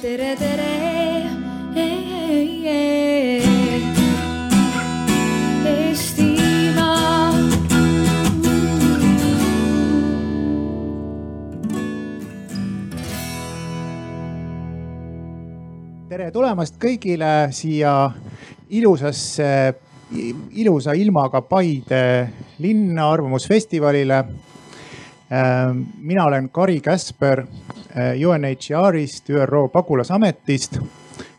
tere, tere. Eestimaa. tere tulemast kõigile siia ilusasse, ilusa ilmaga Paide linna arvamusfestivalile. mina olen Kari Käsper UNHCR-ist, ÜRO pagulasametist.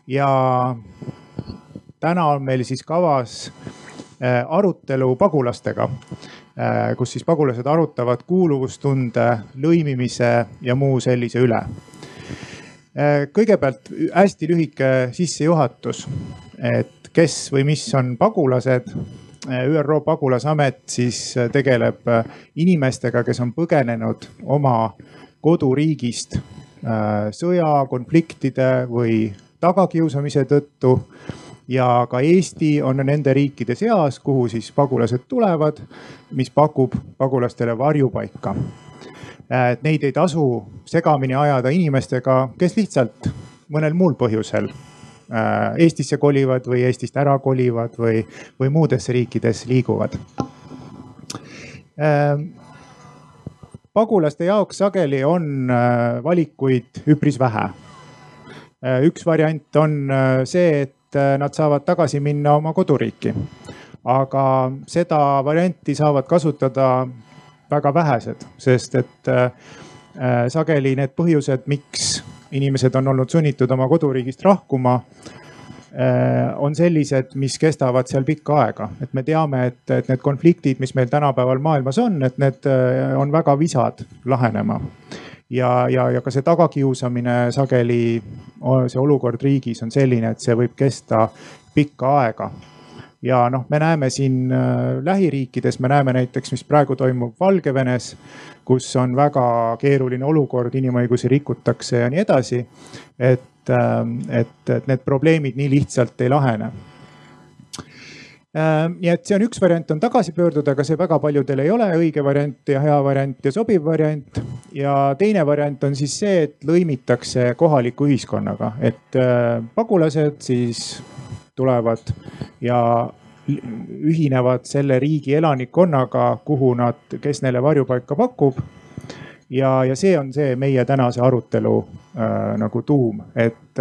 Ja täna on meil siis kavas arutelu pagulastega, kus siis pagulased arutavad kuuluvustunde, lõimimise ja muu sellise üle. Kõigepealt hästi lühike sissejuhatus, et kes või mis on pagulased. ÜRO pagulasamet siis tegeleb inimestega, kes on põgenenud oma koduriigist sõja, konfliktide või tagakiusamise tõttu. ja ka Eesti on nende riikide seas, kuhu siis pagulased tulevad, mis pakub pagulastele varjupaika et neid ei tasu segamini ajada inimestega, kes lihtsalt mõnel muul põhjusel Eestisse kolivad või Eestist ära kolivad või, või muudesse riikides liiguvad. Pagulaste jaoks sageli on valikuid üpris vähe. üks variant on see, et nad saavad tagasi minna oma koduriiki. aga seda varianti saavad kasutada väga vähesed, sest et äh, sageli need põhjused, miks inimesed on olnud sunnitud oma koduriigist lahkuma äh,, on sellised, mis kestavad seal pikka aega. et me teame, et, et need konfliktid, mis meil tänapäeval maailmas on, et need äh, on väga visad lahenema ja, ja, ja ka see tagakiusamine sageli, see olukord riigis on selline, et see võib kesta pikka aega ja noh, me näeme siin äh, lähiriikides, me näeme näiteks, mis praegu toimub Valgevenes, kus on väga keeruline olukord, inimõigusi rikutakse ja nii edasi. et, et, et need probleemid nii lihtsalt ei lahene ähm, nii et see on üks variant, on tagasi pöörduda, aga see väga paljudel ei ole õige variant ja hea variant ja sobiv variant. ja teine variant on siis see, et lõimitakse kohaliku ühiskonnaga, et äh, pagulased siis tulevad ja ühinevad selle riigi elanikkonnaga, kuhu nad, kes neile varjupaika pakub. Ja, ja see on see meie tänase arutelu äh, nagu tuum, et,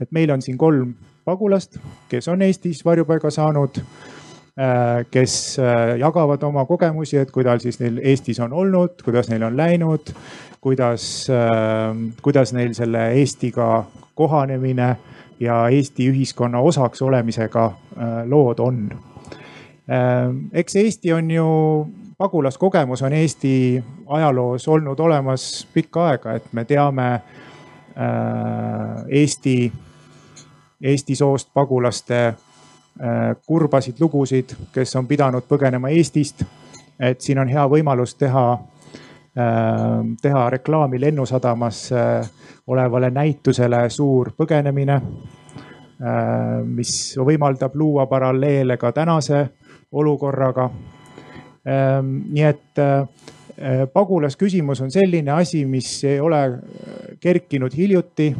et meil on siin kolm pagulast, kes on Eestis varjupaiga saanud äh,. kes äh, jagavad oma kogemusi, et kuidas siis neil Eestis on olnud, kuidas neil on läinud, kuidas äh,, kuidas neil selle Eestiga kohanemine ja Eesti ühiskonna osaks olemisega äh, lood on. Äh, eks Eesti on ju, pagulaskogemus on Eesti ajaloos olnud olemas pikka aega, et me teame äh, Eesti, Eesti soost pagulaste kurbasid lugusid, kes on pidanud põgenema Eestist. et siin on hea võimalus teha teha reklaami Lennusadamas olevale näitusele Suur põgenemine, äh, mis võimaldab luua paralleele ka tänase olukorraga. Ähm, nii et äh, pagulasküsimus on selline asi, mis ei ole kerkinud hiljuti.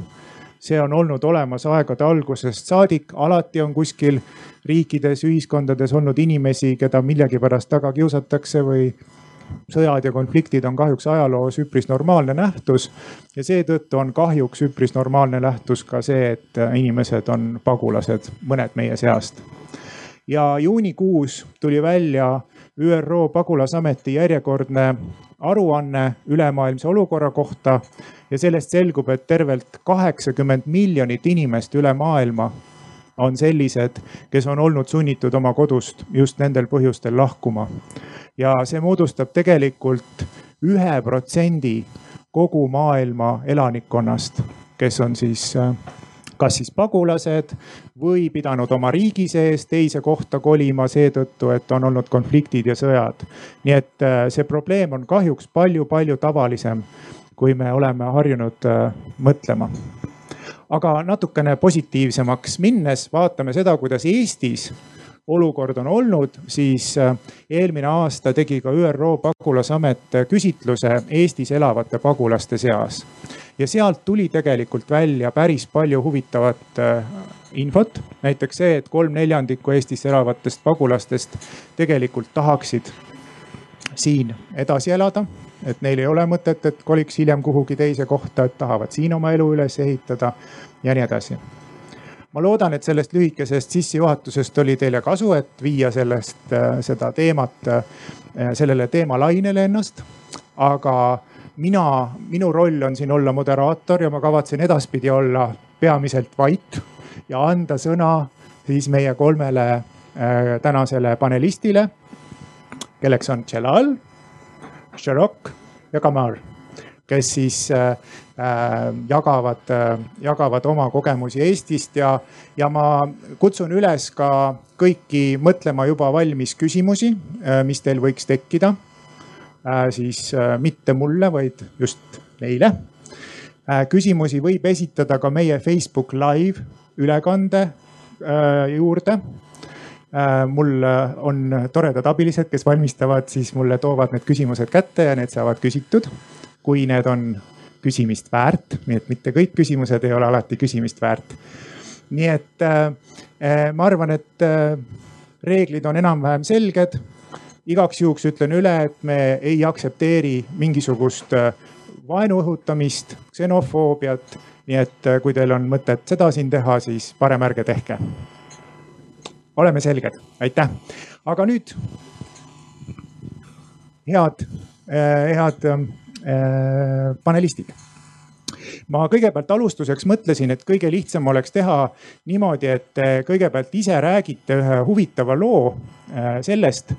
see on olnud olemas aegade algusest saadik, alati on kuskil riikides, ühiskondades olnud inimesi, keda millegipärast taga kiusatakse või sõjad ja konfliktid on kahjuks ajaloos üpris normaalne nähtus. ja seetõttu on kahjuks üpris normaalne nähtus ka see, et inimesed on pagulased, mõned meie seast. ja juunikuus tuli välja ÜRO pagulasameti järjekordne aruanne ülemaailmse olukorra kohta ja sellest selgub, et tervelt kaheksakümmend miljonit inimest üle maailma on sellised, kes on olnud sunnitud oma kodust just nendel põhjustel lahkuma. Ja see moodustab tegelikult ühe protsendi kogu maailma elanikkonnast, kes on siis äh, kas siis pagulased või pidanud oma riigi sees teise kohta kolima seetõttu, et on olnud konfliktid ja sõjad. nii et äh, see probleem on kahjuks palju-palju tavalisem, kui me oleme harjunud äh, mõtlema. aga natukene positiivsemaks minnes vaatame seda, kuidas Eestis olukord on olnud, siis eelmine aasta tegi ka ÜRO pagulasamet küsitluse Eestis elavate pagulaste seas. ja sealt tuli tegelikult välja päris palju huvitavat infot, näiteks see, et kolm neljandikku Eestis elavatest pagulastest tegelikult tahaksid siin edasi elada. et neil ei ole mõtet, et koliks hiljem kuhugi teise kohta, et tahavad siin oma elu üles ehitada ja nii edasi. Ma loodan, et sellest lühikesest sissejuhatusest oli teile kasu, et viia sellest, äh, seda teemat, äh, sellele teemalainele ennast. aga mina, minu roll on siin olla moderaator ja ma kavatsen edaspidi olla peamiselt vait ja anda sõna siis meie kolmele äh, tänasele panelistile kelleks on Celal, Sherok ja Kamar, kes siis jagavad äh,, jagavad oma kogemusi Eestist ja, ja ma kutsun üles ka kõiki mõtlema juba valmis küsimusi äh,, mis teil võiks tekkida äh,. siis äh, mitte mulle, vaid just neile küsimusi võib esitada ka meie Facebook live ülekande juurde mul on toredad abilised, kes valmistavad, siis mulle toovad need küsimused kätte ja need saavad küsitud. kui need on küsimist väärt, nii et mitte kõik küsimused ei ole alati küsimist väärt. nii et äh, äh ma arvan, et äh, reeglid on enam-vähem selged. igaks juhuks ütlen üle, et me ei aktsepteeri mingisugust vaenu õhutamist, ksenofoobiat. nii et kui teil on mõtet seda siin teha, siis parem ärge tehke oleme selged, aitäh. aga nüüd head, eh, head äh, panelistid ma kõigepealt alustuseks mõtlesin, et kõige lihtsam oleks teha niimoodi, et te kõigepealt ise räägite ühe huvitava loo äh, sellest.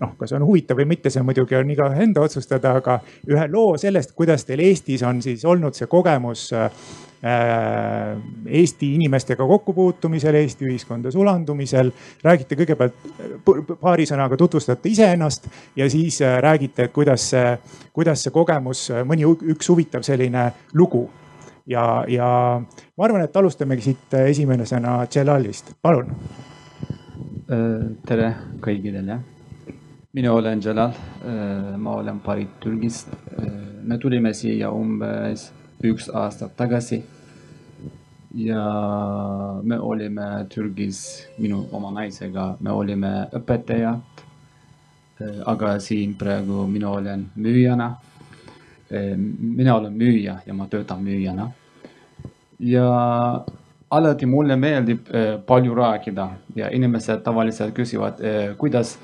noh, kas on huvitav või mitte, see muidugi on igaühe enda otsustada, aga ühe loo sellest, kuidas teil Eestis on siis olnud see kogemus äh, Äh, Eesti inimestega kokkupuutumisel, Eesti ühiskonda sulandumisel. räägite kõigepealt paari sõnaga tutvustate iseennast ja siis äh, räägite, et kuidas see, kuidas see kogemus, mõni üks huvitav selline lugu. ja, ja ma arvan, et alustamegi siit esimesena Celalist, palun. Äh, tere kõigile mina olen Jalal, ma olen pärit Türgist. me tulime siia umbes üks aasta tagasi. ja me olime Türgis minu oma naisega, me olime õpetajad. aga siin praegu mina olen müüjana. mina olen müüja ja ma töötan müüjana. ja alati mulle meeldib palju rääkida ja inimesed tavaliselt küsivad, kuidas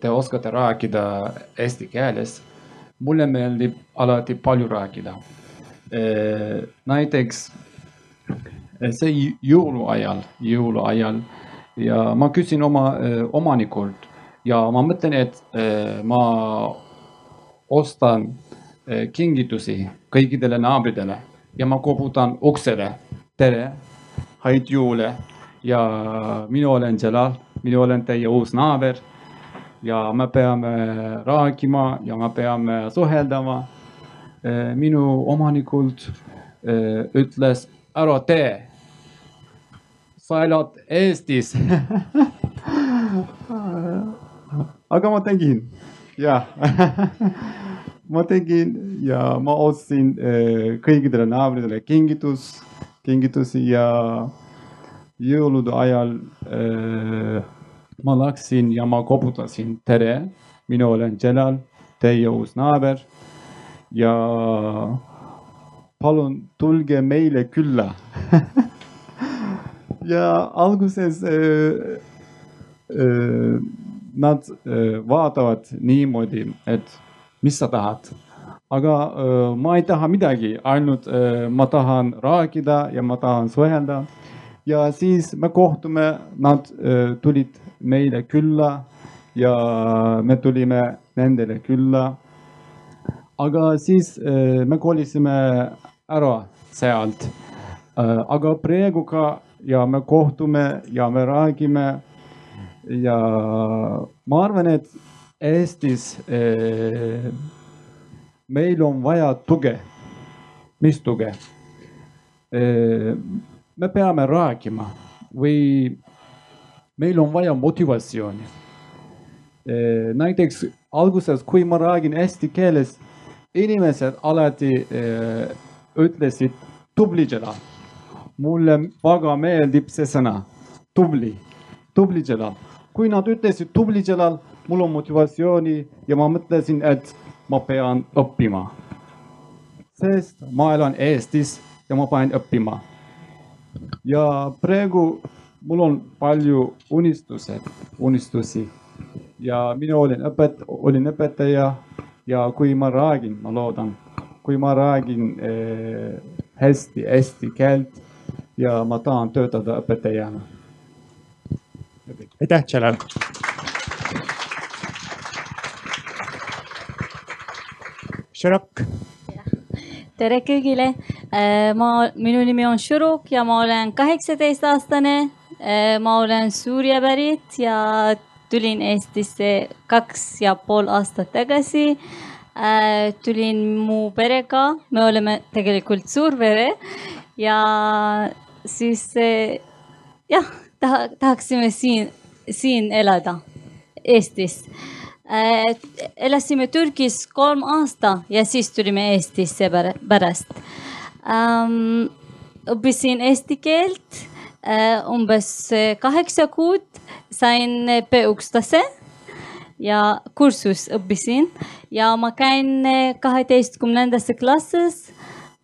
te oskate rääkida eesti keeles. mulle meeldib alati palju rääkida Äh, näiteks see jõuluajal, jõuluajal ja ma küsin oma äh, omanikult ja ma mõtlen, et ma ostan kingitusi kõikidele naabritele ja ma koputan uksele. tere, häid jõule ja mina olen Jalal, mina olen teie uus naaber ja me peame rääkima ja me peame suheldama Eh, minu omanikult eh, ütles, ära tee. sa elad Eestis aga ma tegin, jah ma tegin ja ma ostsin eh, kõikidele naabritele kingitus, kingitusi ja jõulude ajal ma läksin ja ma koputasin, tere, mina olen Jalal, teie uus naaber ja palun tulge meile külla ja alguses äh, äh, nad äh, vaatavad niimoodi, et mis sa tahad. aga äh, ma ei taha midagi, ainult äh, ma tahan rääkida ja ma tahan suhelda. ja siis me kohtume, nad äh, tulid meile külla ja me tulime nendele külla aga siis äh, me kolisime ära sealt. Äh, aga praegu ka ja me kohtume ja me räägime. ja ma arvan, et Eestis äh, meil on vaja tuge. mis tuge? me peame rääkima või meil on vaja motivatsiooni. näiteks alguses, kui ma räägin eesti keeles, inimesed alati ütlesid tubli Jalal. mulle väga meeldib see sõna, tubli, tubli Jalal. kui nad ütlesid tubli Jalal, mul on motivatsiooni ja ma mõtlesin, et ma pean õppima. sest ma elan Eestis ja ma pean õppima. ja praegu mul on palju unistused, unistusi ja mina olin õpet-, olin õpetaja ja kui ma räägin, ma loodan, kui ma räägin eh, hästi eesti keelt ja ma tahan töötada õpetajana. aitäh, Jalal. Shirok. tere kõigile. ma, minu nimi on Shuruk ja ma olen kaheksateistaastane. ma olen Suuria pärit ja tulin Eestisse kaks ja pool aastat tagasi. tulin mu perega, me oleme tegelikult suur pere ja siis jah, taha, tahaksime siin, siin elada Eestis elasime Türgis kolm aasta ja siis tulime Eestisse pärast ähm,. õppisin eesti keelt äh, umbes kaheksa kuud, sain B1 tase ja kursus õppisin ja ma käin kaheteistkümnendasse klassis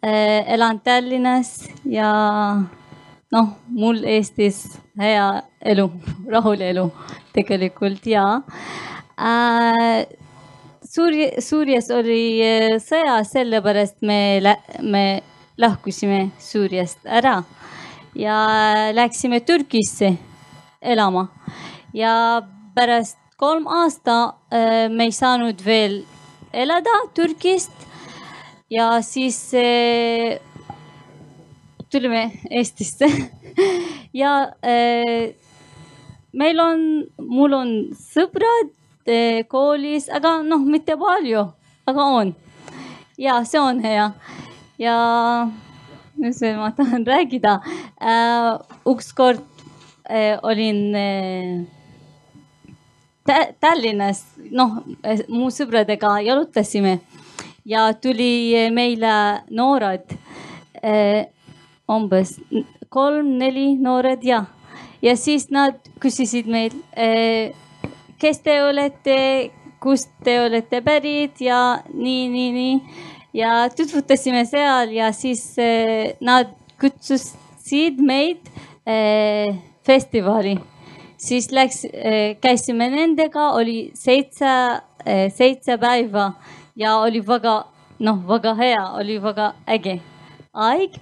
äh,. elan Tallinnas ja noh, mul Eestis hea elu, rahulik elu tegelikult ja äh, Suuri, Suurias oli sõja, sellepärast me, me lahkusime Suuriast ära ja läksime Türgisse elama. ja pärast kolm aasta äh, me ei saanud veel elada Türgist ja siis äh, tulime Eestisse ja äh, meil on, mul on sõbrad koolis, aga noh, mitte palju, aga on. ja see on hea ja mis veel ma tahan rääkida äh,. ükskord äh, olin äh, Tallinnas, noh, mu sõpradega jalutasime ja tuli meile noored äh,, umbes kolm-neli noored ja, ja siis nad küsisid meil äh, kes te olete, kust te olete pärit ja nii, nii, nii. Ja tutvutasime seal ja siis eh, nad kutsusid meid eh, festivali. siis läks eh,, käisime nendega, oli seitse seitse päeva ja oli väga, noh, väga hea, oli väga äge aeg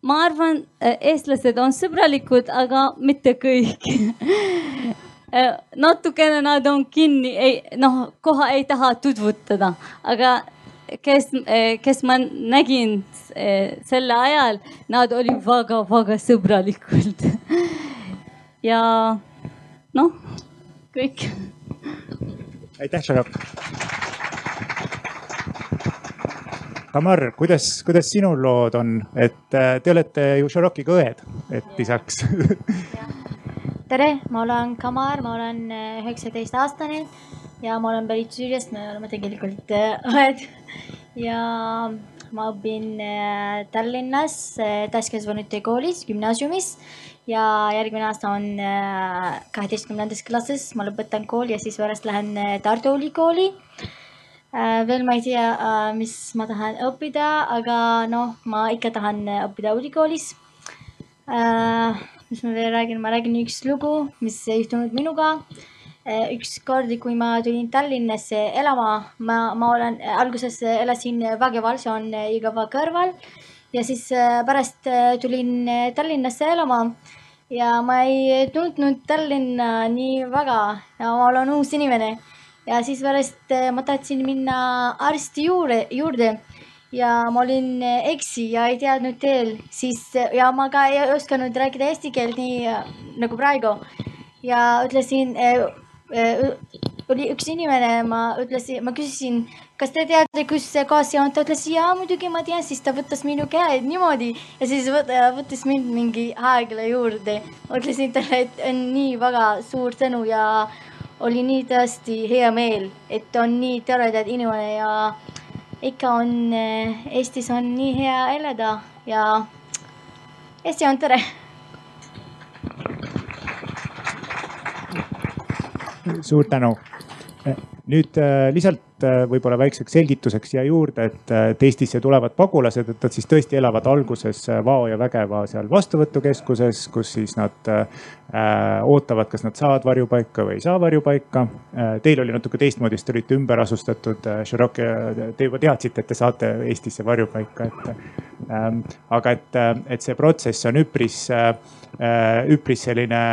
ma arvan, eestlased on sõbralikud, aga mitte kõik natukene nad on kinni, ei noh, koha ei taha tutvutada, aga kes, kes ma nägin sel ajal, nad olid väga-väga sõbralikud. ja noh, kõik. aitäh, Šarap. Tamar, kuidas, kuidas sinul lood on, et te olete ju Šarokiga õed, et lisaks tere, ma olen Kamar, ma olen üheksateist aastane ja ma olen pärit Süüriast, me oleme tegelikult äh, õed ja ma õpin äh, Tallinnas täiskasvanute koolis, gümnaasiumis. Ja järgmine aasta on kaheteistkümnendas klassis, ma lõpetan kooli ja siis pärast lähen Tartu Ülikooli. veel ma ei tea, mis ma tahan õppida, aga noh, ma ikka tahan õppida ülikoolis. Mis ma veel räägin, ma räägin üks lugu, mis juhtunud minuga. Eh, ükskord, kui ma tulin Tallinnasse elama, ma, ma olen alguses elasin Vägeval, see on Jõgeva kõrval. Ja siis eh, pärast eh, tulin Tallinnasse elama ja ma ei tundnud Tallinna nii väga. Ma olen uus inimene. Ja siis pärast ma tahtsin minna arsti juurde, juurde. Ja ma olin eh, eksi ja ei teadnud teel, siis ja ma ka ei osanud rääkida eesti keelt nii nagu praegu. ja ütlesin, eh, eh, oli üks inimene, ma ütlesin, ma küsisin, kas te teate, kus see gaasi on, ta ütles ja muidugi ma tean, siis ta võttis minu käe niimoodi ja siis võt, võttis mind mingi aegla juurde. ütlesin talle, et on nii väga suur tänu ja oli nii tõesti hea meel, et on nii toredad inimene ja ikka on Eestis on nii hea elada ja Eesti on tore suur tänu. nüüd äh, lihtsalt äh, võib-olla väikseks selgituseks siia juurde, et, et Eestisse tulevad pagulased, et nad siis tõesti elavad alguses Vao ja Vägeva seal vastuvõtukeskuses, kus siis nad äh, ootavad, kas nad saavad varjupaika või ei saa varjupaika. Teil oli natuke teistmoodi, sest te olite ümber asustatud. Te juba teadsite, et te saate Eestisse varjupaika, et ähm,. aga et, et see protsess on üpris äh,, üpris selline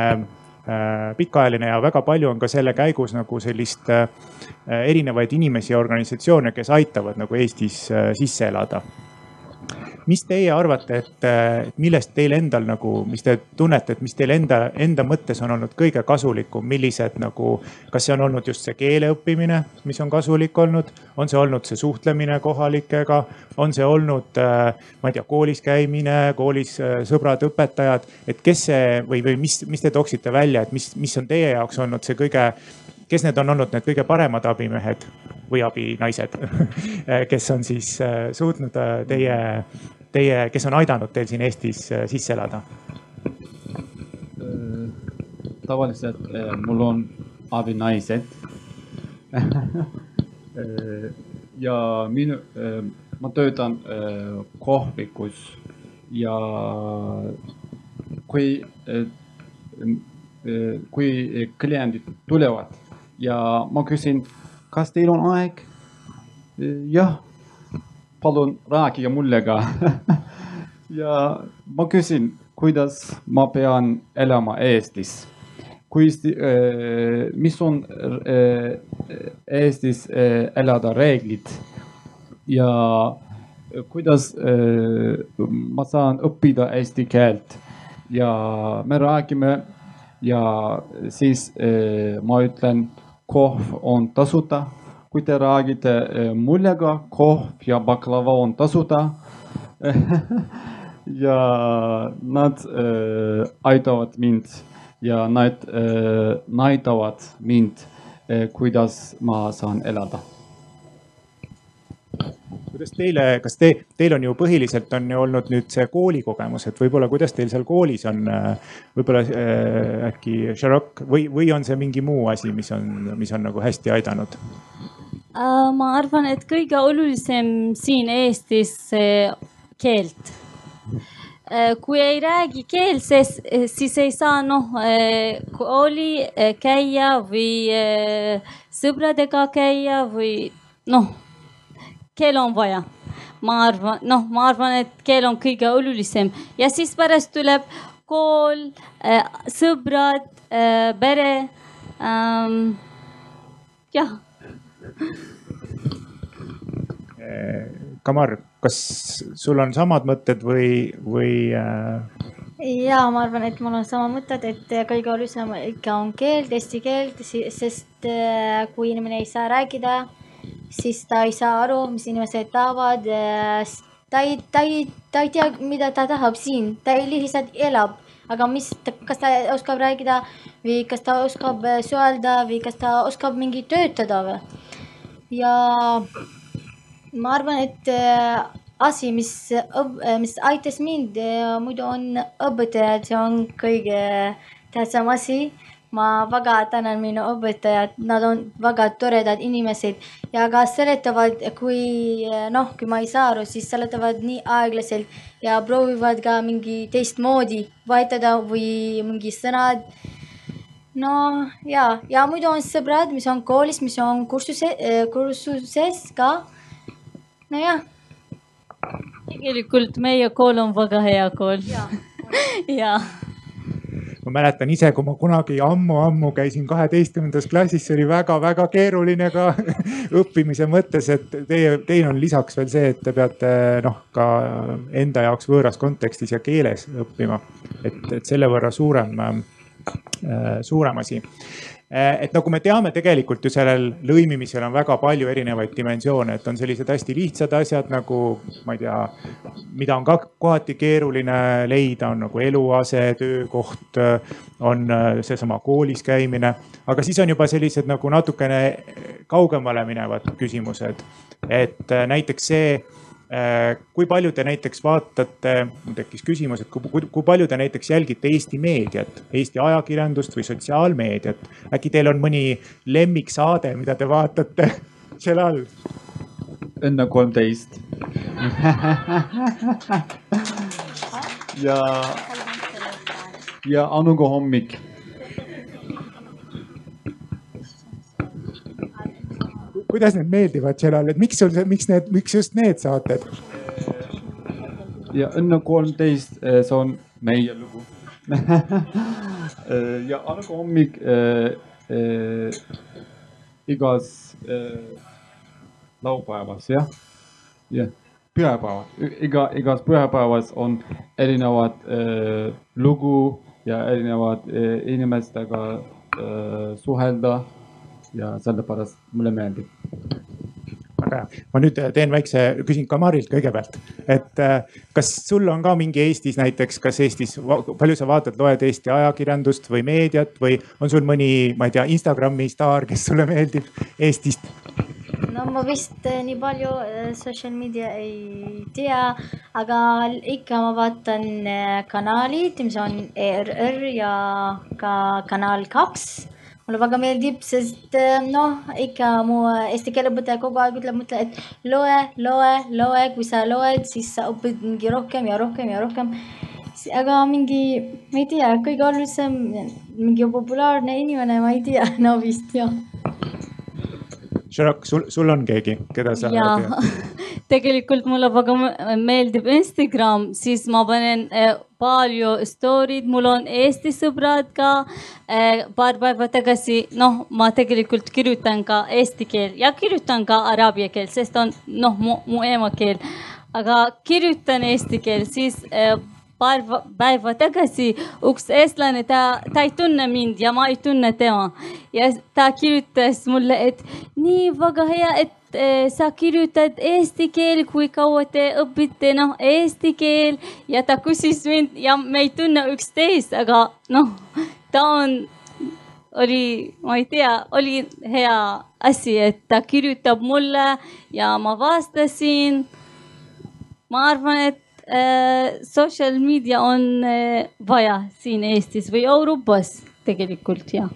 pikaajaline ja väga palju on ka selle käigus nagu sellist äh, erinevaid inimesi ja organisatsioone, kes aitavad nagu Eestis äh, sisse elada mis teie arvate, et millest teil endal nagu, mis te tunnete, et mis teil enda, enda mõttes on olnud kõige kasulikum, millised nagu, kas see on olnud just see keele õppimine, mis on kasulik olnud, on see olnud see suhtlemine kohalikega, on see olnud, ma ei tea, koolis käimine, koolis sõbrad, õpetajad, et kes see või, või mis, mis te tooksite välja, et mis, mis on teie jaoks olnud see kõige kes need on olnud need kõige paremad abimehed või abinaised kes on siis suutnud teie teie, kes on aidanud teil siin Eestis äh, sisse elada? Äh, tavaliselt äh, mul on abinaised ja minu, ma töötan kohvikus ja kui, kui kliendid tulevad ja ma küsin, kas teil on aeg? jah palun rääkige mulle ka ja ma küsin, kuidas ma pean elama Eestis. kui, mis on Eestis elada reeglid ja kuidas ma saan õppida eesti keelt ja me räägime ja siis ma ütlen, kohv on tasuta kui te räägite mullega, kohv ja baklava on tasuta ja nad äh, aitavad mind ja nad äh, näitavad mind äh,, kuidas ma saan elada. Kuidas teile, kas te, teil on ju põhiliselt on ju olnud nüüd see koolikogemus, et võib-olla kuidas teil seal koolis on, võib-olla äh, äkki Sharok või, või on see mingi muu asi, mis on, mis on nagu hästi aidanud? Äh, ma arvan, et kõige olulisem siin Eestis keelt. Äh, kui ei räägi keelt, siis ei saa noh kooli käia või sõpradega käia või noh, keel on vaja. ma arvan, noh, ma arvan, et keel on kõige olulisem ja siis pärast tuleb kool, sõbrad, pere ähm,. jah Kamar, kas sul on samad mõtted või, või äh...? ja ma arvan, et mul on sama mõtted, et kõige olulisem ikka on keel, eesti keel, sest äh, kui inimene ei saa rääkida, siis ta ei saa aru, mis inimesed tahavad. Äh, ta ei, ta ei, ta ei tea, mida ta tahab siin, ta lihtsalt elab, aga mis, kas ta oskab rääkida või kas ta oskab äh, suhelda või kas ta oskab mingi töötada või ja ma arvan, et äh, asi, mis, mis aitas mind muidu on õpetajad, see on kõige tähtsam asi. Ma väga tänan minu õpetajad, nad on väga toredad inimesed ja ka seletavad, kui noh, kui ma ei saa aru, siis seletavad nii aeglaselt ja proovivad ka mingi teistmoodi vahetada või mingi sõnad no ja, ja muidu on sõbrad, mis on koolis, mis on kursuse, eh, kursuses ka. nojah. tegelikult meie kool on väga hea kool. ja ma mäletan ise, kui ma kunagi ammu-ammu käisin kaheteistkümnendas klassis, see oli väga-väga keeruline ka õppimise mõttes, et teie, teil on lisaks veel see, et te peate noh, ka enda jaoks võõras kontekstis ja keeles õppima. et, et selle võrra suurem Äh, suurem asi. Et nagu me teame, tegelikult ju sellel lõimimisel on väga palju erinevaid dimensioone, et on sellised hästi lihtsad asjad nagu ma ei tea, mida on ka kohati keeruline leida, on nagu eluase, töökoht, on seesama koolis käimine. aga siis on juba sellised nagu natukene kaugemale minevad küsimused, et näiteks see kui palju te näiteks vaatate, mul tekkis küsimus, et kui, kui palju te näiteks jälgite Eesti meediat, Eesti ajakirjandust või sotsiaalmeediat? äkki teil on mõni lemmiksaade, mida te vaatate selle all? enne kolmteist ja, ja Anuga hommik kuidas need meeldivad sellele, et miks sul, miks need, miks just need saated? ja Õnne kolmteist, eh, see on meie lugu ja Anuga hommik äh, äh, igas äh, laupäevas jah, jah pühapäevad, iga, igas pühapäevas on erinevad äh, lugu ja erinevad äh, inimestega äh, suhelda ja sellepärast mulle meeldib. Väga hea, ma nüüd teen väikse, küsin Kamarilt kõigepealt, et äh, kas sul on ka mingi Eestis näiteks, kas Eestis, palju sa vaatad, loed Eesti ajakirjandust või meediat või on sul mõni, ma ei tea, Instagrami staar, kes sulle meeldib Eestist? no ma vist äh, nii palju äh, social media ei tea, aga ikka ma vaatan kanalid, mis on ERR ja ka Kanal kaks mulle väga meeldib, sest äh, noh, ikka mu eesti keele õpetaja kogu aeg ütleb, mõtle, et loe, loe, loe, kui sa loed, siis sa õpid mingi rohkem ja rohkem ja rohkem. aga mingi, ma ei tea, kõige olulisem, mingi populaarne inimene, ma ei tea, no vist jah Sharok, sul, sul on keegi, keda sa? jaa, tegelikult mulle väga meeldib Instagram, siis ma panen äh, palju story'd, mul on Eesti sõbrad ka äh,. paar päeva tagasi, noh, ma tegelikult kirjutan ka eesti keel ja kirjutan ka araabia keel, sest on noh, mu, mu emakeel. aga kirjutan eesti keel, siis äh, päeva tagasi üks eestlane, ta, ta ei tunne mind ja ma ei tunne tema. ja ta kirjutas mulle, et nii väga hea, et eh, sa kirjutad eesti keel, kui kaua te õpite noh eesti keel ja ta küsis mind ja me ei tunne üksteist, aga noh, ta on oli, ma ei tea, oli hea asi, et ta kirjutab mulle ja ma vastasin. ma arvan, et Äh, social media on äh, vaja siin Eestis või Euroopas tegelikult jah.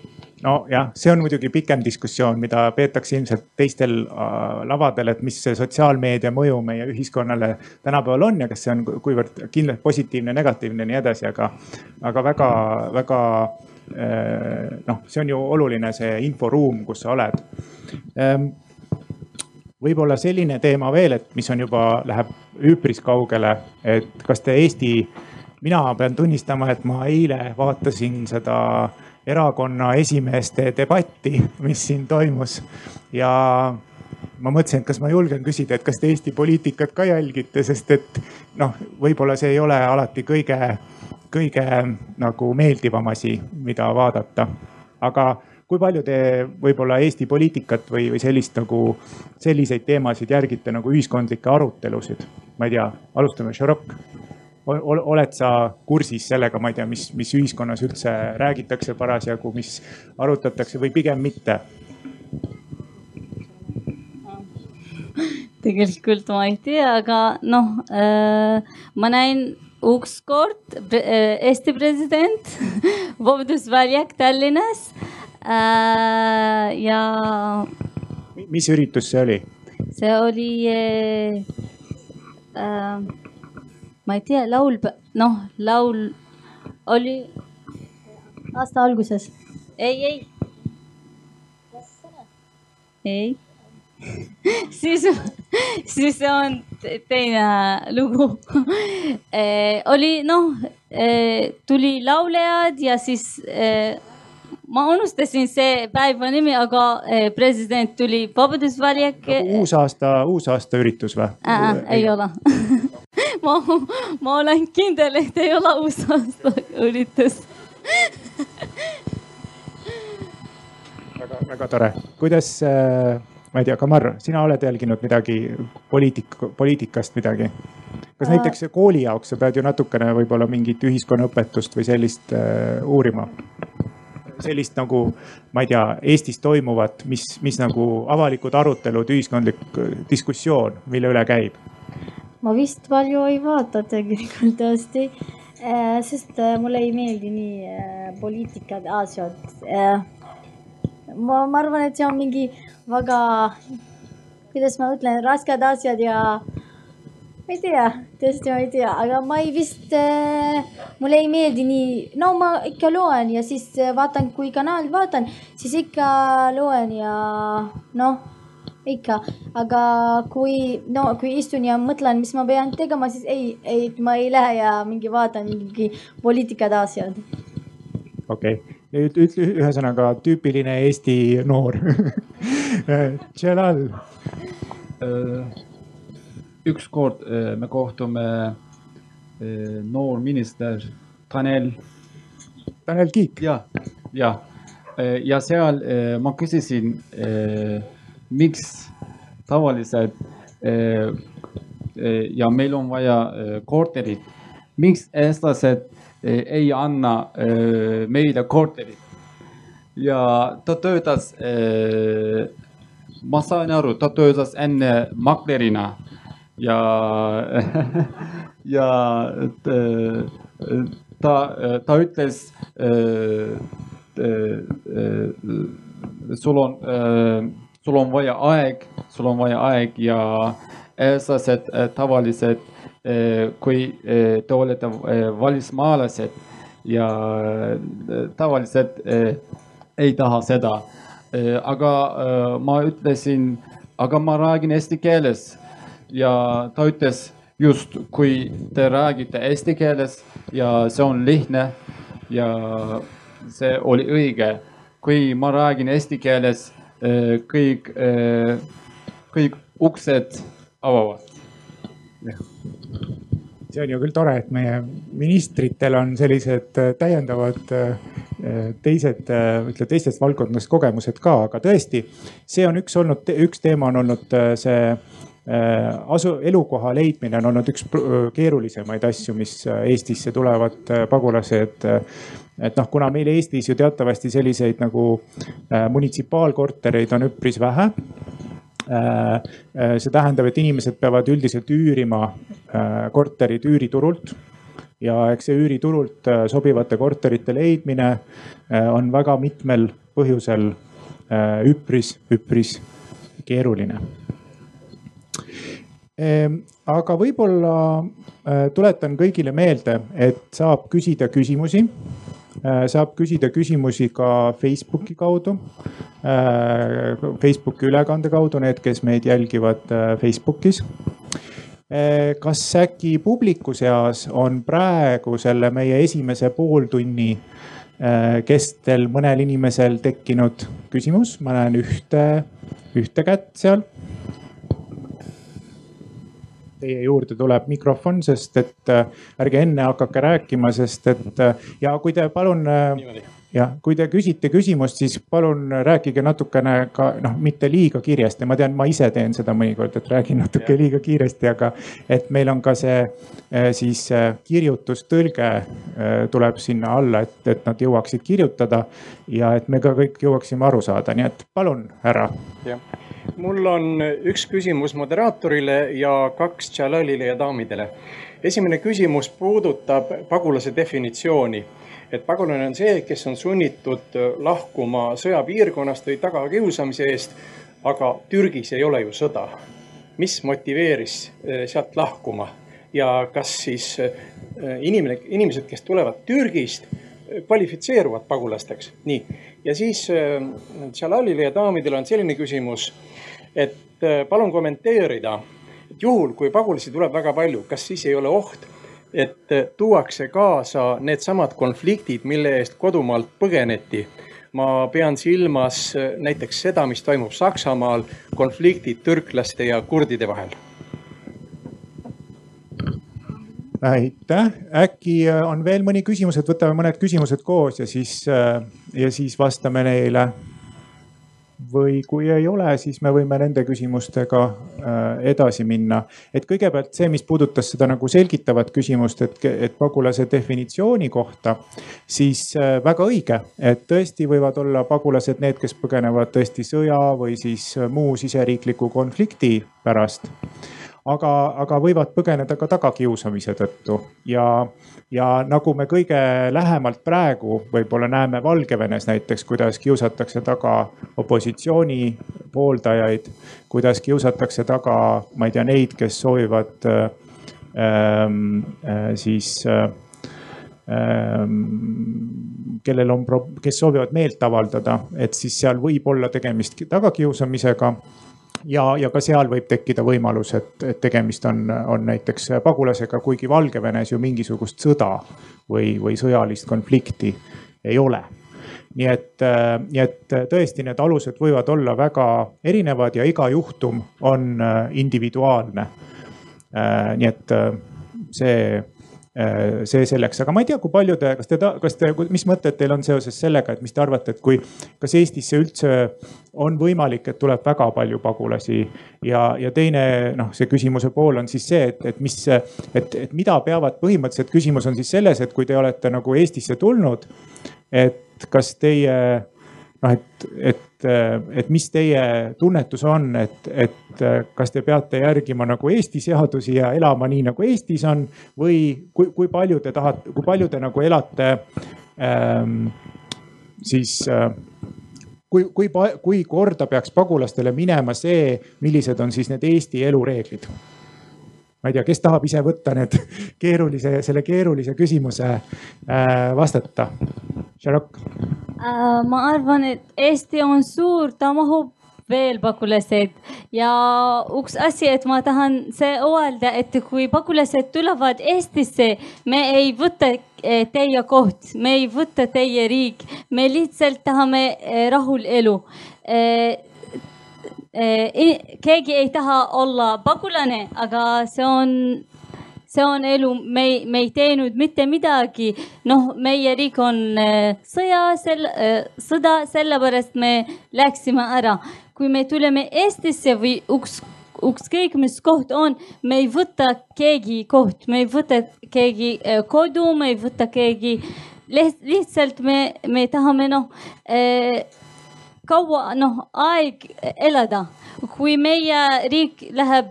Nojah, see on muidugi pikem diskussioon, mida peetakse ilmselt teistel äh, lavadel, et mis see sotsiaalmeedia mõju meie ühiskonnale tänapäeval on ja kas see on kuivõrd kindlalt positiivne, negatiivne ja nii edasi, aga, aga väga-väga noh, see on ju oluline, see inforuum, kus sa oled. Ehm, võib-olla selline teema veel, et mis on juba, läheb üpris kaugele, et kas te Eesti, mina pean tunnistama, et ma eile vaatasin seda erakonna esimeeste debatti, mis siin toimus ja ma mõtlesin, et kas ma julgen küsida, et kas te Eesti poliitikat ka jälgite, sest et noh, võib-olla see ei ole alati kõige, kõige nagu meeldivam asi, mida vaadata. aga kui palju te võib-olla Eesti poliitikat või, või sellist nagu, selliseid teemasid järgite nagu ühiskondlikke arutelusid? ma ei tea, alustame, Šarok. oled sa kursis sellega, ma ei tea, mis, mis ühiskonnas üldse räägitakse parasjagu, mis arutatakse või pigem mitte? tegelikult ma ei tea, aga noh äh,, ma näin ükskord äh, Eesti president Vabadusväljak Tallinnas äh,. Ja. mis üritus see oli? see oli äh, äh, ma ei tea, laul, noh, laul oli aasta alguses. ei, ei. ei siis, siis on teine lugu e,. oli noh e,, tuli lauljad ja siis e, ma unustasin see päeva nimi, aga eh, president tuli vabadusväljak nagu. uusaasta, uusaasta üritus või ei ole ma, ma olen kindel, et ei ole uusaasta üritus väga-väga tore, kuidas äh, ma ei tea, Kamar, sina oled jälginud midagi poliitika, poliitikast midagi? kas näiteks kooli jaoks sa pead ju natukene võib-olla mingit ühiskonnaõpetust või sellist äh, uurima? Sellist nagu, ma ei tea, Eestis toimuvat, mis, mis nagu avalikud arutelud, ühiskondlik äh, diskussioon, mille üle käib? ma vist palju ei vaata tegelikult tõesti, sest äh, mulle ei meeldi nii äh, poliitikad, asjad. ma, ma arvan, et see on mingi väga, kuidas ma ütlen, rasked asjad ja ma ei tea, tõesti ma ei tea, aga ma ei vist äh,, mulle ei meeldi nii, no ma ikka loen ja siis äh, vaatan, kui kanal vaatan, siis ikka loen ja noh, ikka, aga kui, no kui istun ja mõtlen, mis ma pean tegema, siis ei, ei, ma ei lähe ja mingi vaatan mingi poliitikad asjad. okei okay., nüüd ütle ühesõnaga tüüpiline Eesti noor Jalal ükskord äh, me kohtume äh, noor minister Tanel. Tanel Kiik. ja, ja, ja seal äh, ma küsisin, miks tavaliselt ja meil on vaja korterit, miks eestlased ei anna meile korterit? Ja ta töötas, ma sain aru, ta töötas enne maklerina ja ja ta, ta ütles sul on, sul on vaja aeg, sul on vaja aeg ja eestlased tavaliselt, kui te olete välismaalased ja tavaliselt ei taha seda. aga ma ütlesin, aga ma räägin eesti keeles ja ta ütles just, kui te räägite eesti keeles ja see on lihtne ja see oli õige. kui ma räägin eesti keeles, kõik, kõik uksed avavad. see on ju küll tore, et meie ministritel on sellised täiendavad teised, ütleme teistest valdkondadest kogemused ka, aga tõesti, see on üks olnud, üks teema on olnud see asu, elukoha leidmine on olnud üks keerulisemaid asju, mis Eestisse tulevad pagulased. et noh, kuna meil Eestis ju teatavasti selliseid nagu munitsipaalkortereid on üpris vähe see tähendab, et inimesed peavad üldiselt üürima korterid üüriturult ja eks see üüriturult sobivate korterite leidmine on väga mitmel põhjusel üpris, üpris keeruline aga võib-olla tuletan kõigile meelde, et saab küsida küsimusi. saab küsida küsimusi ka Facebooki kaudu, Facebooki ülekande kaudu, need, kes meid jälgivad Facebookis. kas äkki publiku seas on praegu selle meie esimese pooltunni kestel mõnel inimesel tekkinud küsimus, ma näen ühte, ühte kätt seal teie juurde tuleb mikrofon, sest et äh, ärge enne hakake rääkima, sest et äh, ja kui te palun. jah, kui te küsite küsimust, siis palun rääkige natukene ka noh, mitte liiga kiiresti, ma tean, ma ise teen seda mõnikord, et räägin natuke ja. liiga kiiresti, aga et meil on ka see siis kirjutustõlge tuleb sinna alla, et, et nad jõuaksid kirjutada ja et me ka kõik jõuaksime aru saada, nii et palun, härra. jah mul on üks küsimus moderaatorile ja kaks Jalalile ja daamidele. esimene küsimus puudutab pagulase definitsiooni. et pagulane on see, kes on sunnitud lahkuma sõjapiirkonnast või tagakiusamise eest. aga Türgis ei ole ju sõda. mis motiveeris eh, sealt lahkuma ja kas siis eh, inimene, inimesed, kes tulevad Türgist kvalifitseeruvad pagulasteks, nii. ja siis Jalalile ja daamidele on selline küsimus et äh, palun kommenteerida, et juhul, kui pagulasi tuleb väga palju, kas siis ei ole oht, et äh, tuuakse kaasa needsamad konfliktid, mille eest kodumaalt põgeneti. ma pean silmas äh, näiteks seda, mis toimub Saksamaal, konfliktid türklaste ja kurdide vahel aitäh, äkki on veel mõni küsimus, et võtame mõned küsimused koos ja siis, ja siis vastame neile. Või kui ei ole, siis me võime nende küsimustega edasi minna. et kõigepealt see, mis puudutas seda nagu selgitavat küsimust, et, et pagulase definitsiooni kohta, siis väga õige, et tõesti võivad olla pagulased need, kes põgenevad tõesti sõja või siis muu siseriikliku konflikti pärast aga, aga võivad põgeneda ka tagakiusamise tõttu. Ja, ja nagu me kõige lähemalt praegu võib-olla näeme Valgevenes näiteks, kuidas kiusatakse taga opositsiooni pooldajaid, kuidas kiusatakse taga, ma ei tea, neid, kes soovivad ähm, äh, siis äh, kellel on, kes soovivad meelt avaldada, et siis seal võib olla tegemist tagakiusamisega ja, ja ka seal võib tekkida võimalus, et, et tegemist on, on näiteks pagulasega, kuigi Valgevenes ju mingisugust sõda või, või sõjalist konflikti ei ole. nii et, nii et tõesti, need alused võivad olla väga erinevad ja iga juhtum on individuaalne. nii et see Äh, see selleks, aga ma ei tea, kui palju te, kas te, kas te, mis mõtted teil on seoses sellega, et mis te arvate, et kui, kas Eestisse üldse on võimalik, et tuleb väga palju pagulasi? Ja, ja teine noh, see küsimuse pool on siis see, et, et mis, et, et mida peavad põhimõtteliselt, küsimus on siis selles, et kui te olete nagu Eestisse tulnud, et kas teie noh, et, et et, mis teie tunnetus on, et, et kas te peate järgima nagu Eesti seadusi ja elama nii nagu Eestis on või kui, kui palju te tahate, kui palju te nagu elate ähm, siis äh, kui, kui, kui korda peaks pagulastele minema see, millised on siis need Eesti elureeglid? ma ei tea, kes tahab ise võtta need keerulise, selle keerulise küsimuse äh, vastata? Äh,. Ma arvan, et Eesti on suur, ta mahub veel pagulased ja üks asi, et ma tahan see öelda, et kui pagulased tulevad Eestisse, me ei võta eh, teie koht, me ei võta teie riik, me lihtsalt tahame eh, rahul elu. Eh, keegi ei taha olla pagulane, aga see on, see on elu, me ei, me ei teinud mitte midagi. noh, meie riik on sõja, sel-, sõda, sellepärast me läksime ära. kui me tuleme Eestisse või üks ükskõik mis koht on, me ei võta keegi koht, me ei võta keegi kodu, me ei võta keegi, lihtsalt me, me tahame noh kaua noh aeg elada. kui meie riik läheb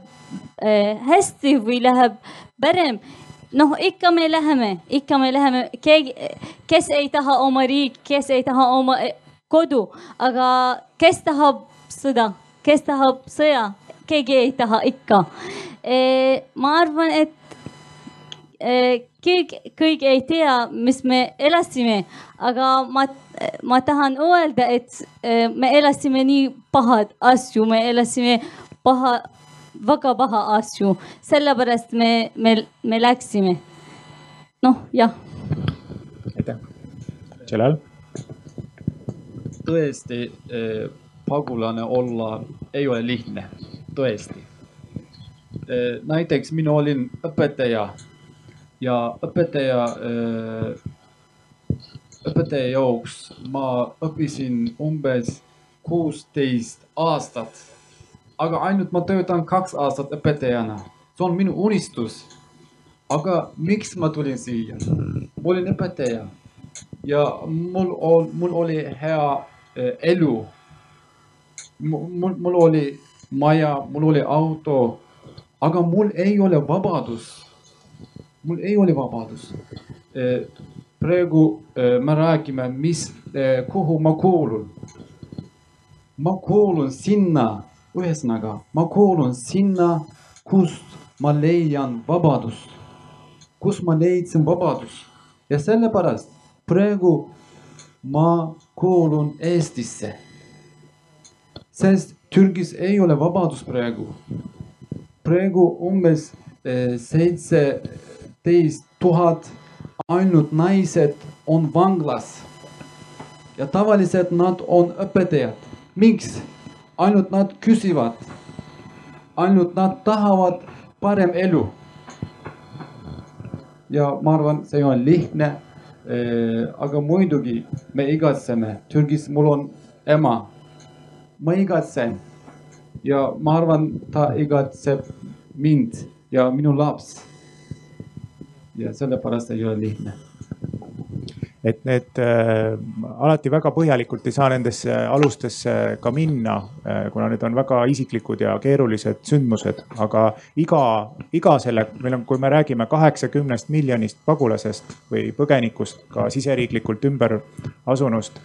äh, hästi või läheb parem, noh ikka me läheme, ikka me läheme, keegi, kes ei taha oma riik, kes ei taha oma eh, kodu, aga kes tahab sõda, kes tahab sõja, keegi ei taha ikka e,. ma arvan, et kõik, kõik ei tea, mis me elasime, aga ma, ma tahan öelda, et me elasime nii pahad asju, me elasime paha, väga paha asju, sellepärast me, me, me läksime. noh, jah. aitäh. Jalal? tõesti eh, pagulane olla ei ole lihtne, tõesti eh,. näiteks mina olin õpetaja ja õpetaja, äh, õpetaja jaoks ma õppisin umbes kuusteist aastat. Aga ainult ma töötan kaks aastat õpetajana, see on minu unistus. aga miks ma tulin siia? ma olin õpetaja ja mul on, mul oli hea äh, elu. mul, mul oli maja, mul oli auto, aga mul ei ole vabadust mul ei ole vabadust. E, praegu e, me räägime, mis, kuhu ma kuulun. ma kuulun sinna, ühesõnaga, ma kuulun sinna, kust ma leian vabadust, kus ma leidsin vabadust ja sellepärast praegu ma kuulun Eestisse. sest Türgis ei ole vabadust praegu. praegu umbes seitse kaksteist tuhat ainult naised on vanglas. ja tavaliselt nad on õpetajad. miks? Ainult nad küsivad. ainult nad tahavad parem elu. ja ma arvan, see on lihtne. aga muidugi me igatseme, Türgis mul on ema, ma igatsen ja ma arvan, ta igatseb mind ja minu laps. ja sellepärast ei ole lihtne et need äh, alati väga põhjalikult ei saa nendesse alustesse ka minna äh,, kuna need on väga isiklikud ja keerulised sündmused, aga iga, iga selle, meil on, kui me räägime kaheksakümnest miljonist pagulasest või põgenikust, ka siseriiklikult ümber asunust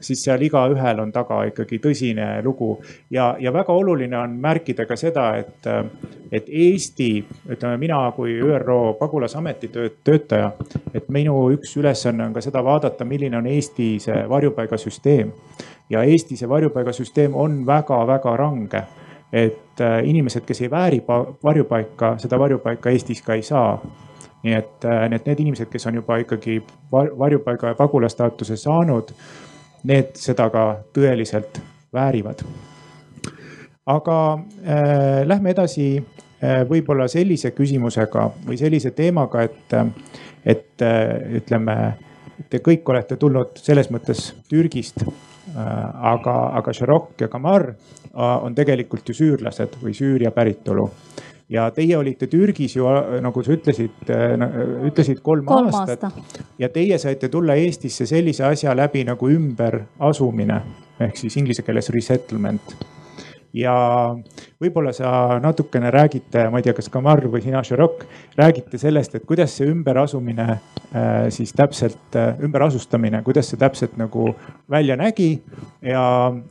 siis seal igaühel on taga ikkagi tõsine lugu. ja, ja väga oluline on märkida ka seda, et, et Eesti, ütleme mina kui ÜRO pagulasameti töötaja, et minu üks ülesanne on ka seda vaadata, milline on Eesti see varjupaigasüsteem. ja Eesti see varjupaigasüsteem on väga-väga range et äh, inimesed, kes ei vääri varjupaika, seda varjupaika Eestis ka ei saa nii et, äh, nii et need inimesed, kes on juba ikkagi varjupaiga ja pagulastaatuse saanud, need seda ka tõeliselt väärivad. aga äh, lähme edasi äh, võib-olla sellise küsimusega või sellise teemaga, et, et äh, ütleme, te kõik olete tulnud selles mõttes Türgist äh,. aga, aga Sharok ja Kamar äh, on tegelikult ju süürlased või Süüria päritolu ja teie olite Türgis ju nagu sa ütlesid, äh, ütlesid kolm, kolm aastat aasta. ja teie saite tulla Eestisse sellise asja läbi nagu ümberasumine ehk siis inglise keeles resettlement ja võib-olla sa natukene räägite, ma ei tea, kas Kamar või sina, Sharok, räägite sellest, et kuidas see ümberasumine äh, siis täpselt, äh, ümberasustamine, kuidas see täpselt nagu välja nägi ja,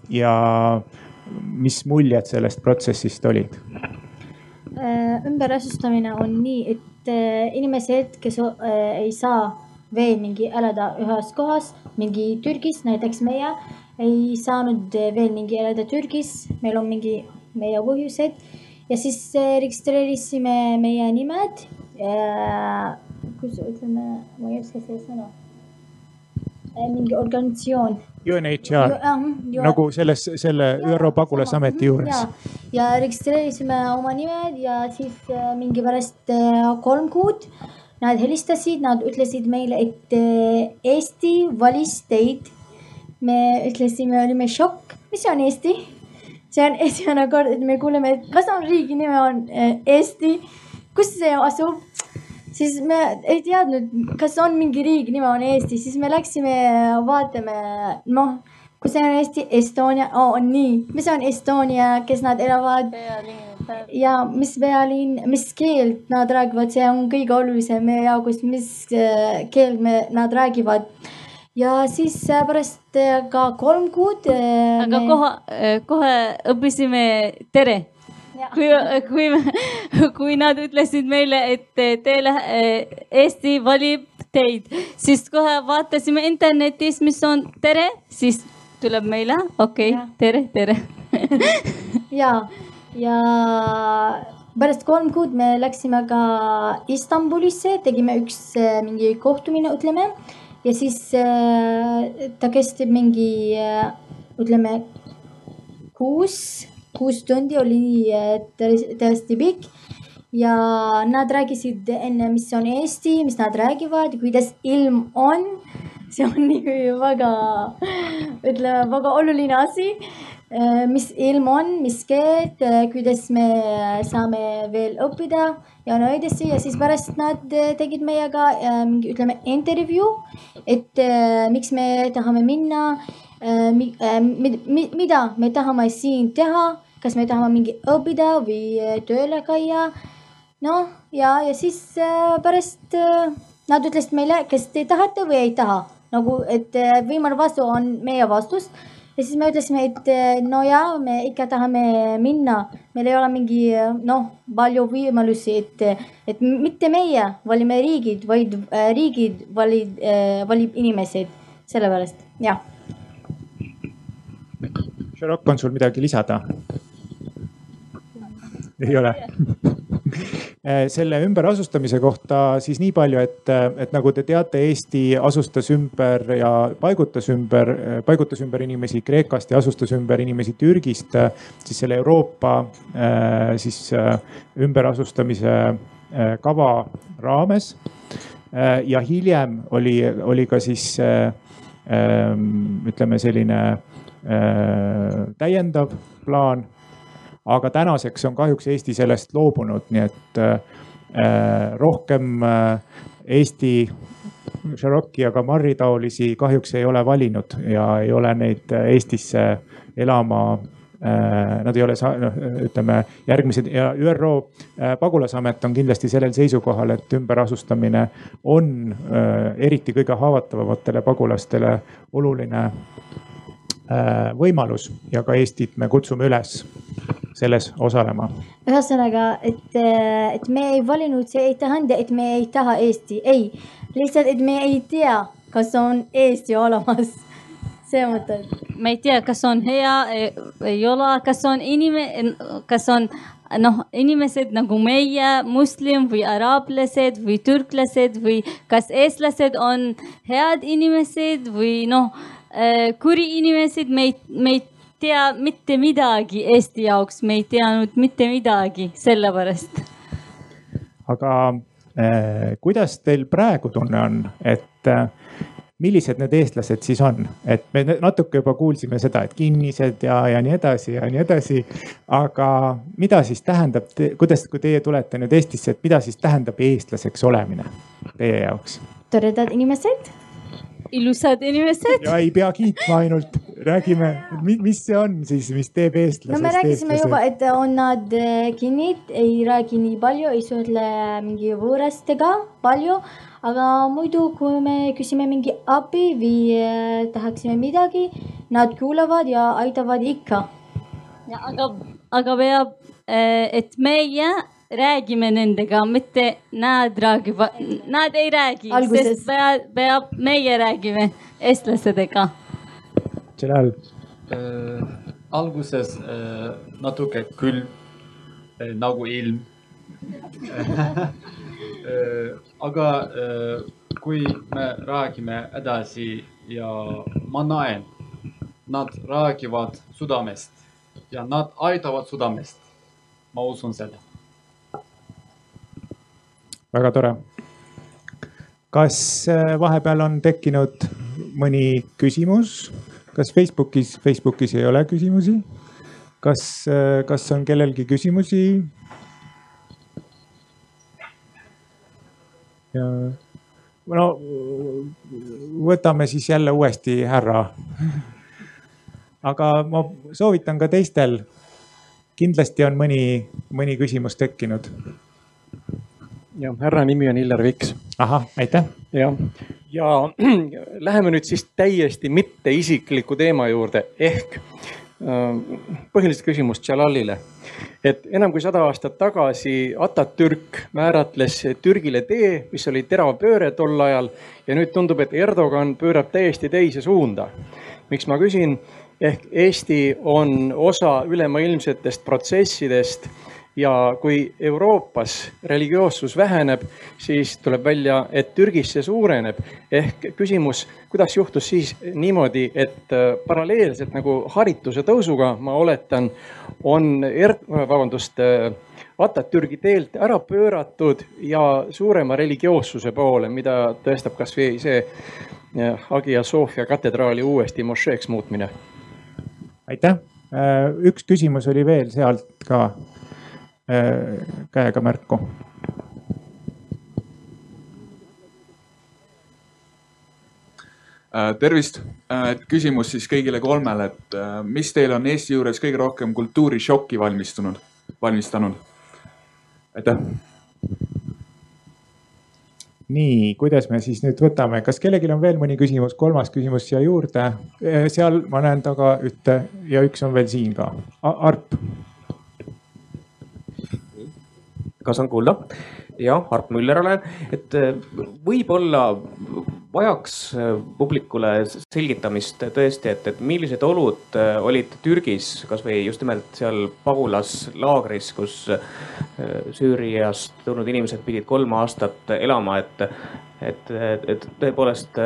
ja mis muljed sellest protsessist olid? Äh, ümberasustamine on nii, et äh, inimesed, kes äh, ei saa veel mingi elada ühes kohas, mingi Türgis, näiteks meie ei saanud veel mingi elada Türgis, meil on mingi meie põhjused ja siis registreerisime meie nimed. kus ütleme, ma ei oska seda sõna. mingi organisatsioon UNHCR nagu selles, selle ÜRO pagulasameti juures. ja registreerisime oma nimed ja siis äh, mingi pärast äh, kolm kuud nad helistasid, nad ütlesid meile, et äh, Eesti valis teid. me ütlesime, olime šokk, mis on Eesti? see on esimene kord, et me kuuleme, et kas on riigi nime on Eesti, kus see asub siis me ei teadnud, kas on mingi riik nime on Eesti, siis me läksime vaatame, noh, kus see on Eesti, Estonia oh,, on nii, mis on Estonia, kes nad elavad. ja mis pealinn, mis keelt nad räägivad, see on kõige olulisem meie jaoks, mis äh, keelt me, nad räägivad. Ja siis äh, pärast äh, ka kolm kuud. aga me... kohe, kohe õppisime tere kui, kui, kui nad ütlesid meile, et teile Eesti valib teid, siis kohe vaatasime internetis, mis on tere, siis tuleb meile, okei okay,, tere, tere. Ja, ja pärast kolm kuud me läksime ka Istanbulisse, tegime üks mingi kohtumine, ütleme. ja siis ta kestab mingi, ütleme kuus kuus tundi oli tõesti pikk. Ja nad rääkisid enne, mis on Eesti, mis nad räägivad, kuidas ilm on. see on nii väga, ütleme väga oluline asi, mis ilm on, mis keelt, kuidas me saame veel õppida ja no edasi ja siis pärast nad tegid meiega mingi, ütleme intervjuu, et miks me tahame minna mida me tahame siin teha kas me tahame mingi õppida või äh, tööle käia. noh, ja, ja siis äh, pärast äh, nad ütlesid meile, kas te tahate või ei taha. nagu, et viimane vastus on meie vastus. ja siis me ütlesime, et no ja, me ikka tahame minna. meil ei ole mingi noh, palju võimalusi, et, et mitte meie valime riigid, vaid riigid valid, valib inimesed. sellepärast, jah. Sherlock, on sul midagi lisada? Ei ole eh, selle ümberasustamise kohta siis nii palju, et, et nagu te teate, Eesti asustas ümber ja paigutas ümber, paigutas ümber inimesi Kreekast ja asustas ümber inimesi Türgist. siis selle Euroopa siis ümberasustamise kava raames. ja hiljem oli, oli ka siis ütleme selline täiendav plaan. Aga tänaseks on kahjuks Eesti sellest loobunud, nii et rohkem Eesti Cherokee ja Kamari taolisi kahjuks ei ole valinud ja ei ole neid Eestisse elama Äh, nad ei ole, noh ütleme järgmised ja ÜRO äh, pagulasamet on kindlasti sellel seisukohal, et ümberasustamine on äh, eriti kõige haavatavamatele pagulastele oluline võimalus ja ka Eestit me kutsume üles selles osalema. ühesõnaga, et, et me ei valinud, see ei tähenda, et me ei taha Eesti, ei, lihtsalt, et me ei tea, kas on Eesti olemas see mõte. ma ei tea, kas on hea, ei ole, kas on inime-, kas on noh, inimesed nagu meie, moslim või araablased või türklased või kas eestlased on head inimesed või noh, äh, kuri inimesed, me ei, me ei tea mitte midagi Eesti jaoks, me ei teadnud mitte midagi sellepärast. aga eh, kuidas teil praegu tunne on, et eh, millised need eestlased siis on, et me natuke juba kuulsime seda, et kinnised ja, ja nii edasi ja nii edasi. aga mida siis tähendab, kuidas, kui teie tulete nüüd Eestisse, et mida siis tähendab eestlaseks olemine teie jaoks? toredad inimesed. Ilusad inimesed. ja ei pea kiitma ainult, räägime, mis see on siis, mis teeb eestlasest. no me rääkisime eestlase. juba, et on nad eh, kinnid, ei räägi nii palju, ei suhtle mingi võõrastega palju aga muidu, kui me küsime mingi abi või äh, tahaksime midagi, nad kuulavad ja aitavad ikka. aga, aga peab, äh, et meie räägime nendega, mitte nad räägivad, nad ei räägi, sest peab, peab, meie räägime eestlastega. Jalal äh,. alguses äh, natuke külm äh, nagu ilm Äh, aga äh, kui me räägime edasi ja ma näen, nad räägivad südamest ja nad aitavad südamest. ma usun seda. Väga tore. kas äh, vahepeal on tekkinud mõni küsimus? kas Facebookis, Facebookis ei ole küsimusi? kas, kas on kellelgi küsimusi? ja no võtame siis jälle uuesti härra. aga ma soovitan ka teistel. kindlasti on mõni, mõni küsimus tekkinud. Jah, härra nimi on Hillar Viks. ahah, aitäh. jah, ja läheme nüüd siis täiesti mitteisikliku teema juurde ehk äh, põhilist küsimust Jalalile et enam kui sada aastat tagasi Atatürk määratles Türgile tee, mis oli terav pööre tol ajal ja nüüd tundub, et Erdogan pöörab täiesti teise suunda. miks ma küsin, ehk Eesti on osa ülemaailmsetest protsessidest ja kui Euroopas religioossus väheneb, siis tuleb välja, et Türgis see suureneb. ehk küsimus, kuidas juhtus siis niimoodi, et äh, paralleelselt nagu harituse tõusuga, ma oletan, on er-, vabandust, äh, Atatürgi teelt ära pööratud ja suurema religioossuse poole, mida tõestab kasvõi see äh, Hagia Sophia katedraali uuesti mošeeks muutmine. aitäh, üks küsimus oli veel sealt ka käega märku. Äh, tervist, äh, küsimus siis kõigile kolmele, et mis teil on Eesti juures kõige rohkem kultuurishokki valmistunud, valmistanud? aitäh. nii, kuidas me siis nüüd võtame, kas kellelgi on veel mõni küsimus, kolmas küsimus siia juurde? seal ma näen taga ühte ja üks on veel siin ka. Arp kas on kuulda? jah, Harp Müller olen, et äh, võib-olla vajaks äh, publikule selgitamist tõesti, et, et millised olud äh, olid Türgis, kasvõi just nimelt seal pagulaslaagris, kus Süüriast tulnud inimesed pidid kolm aastat elama, et, et, et tõepoolest,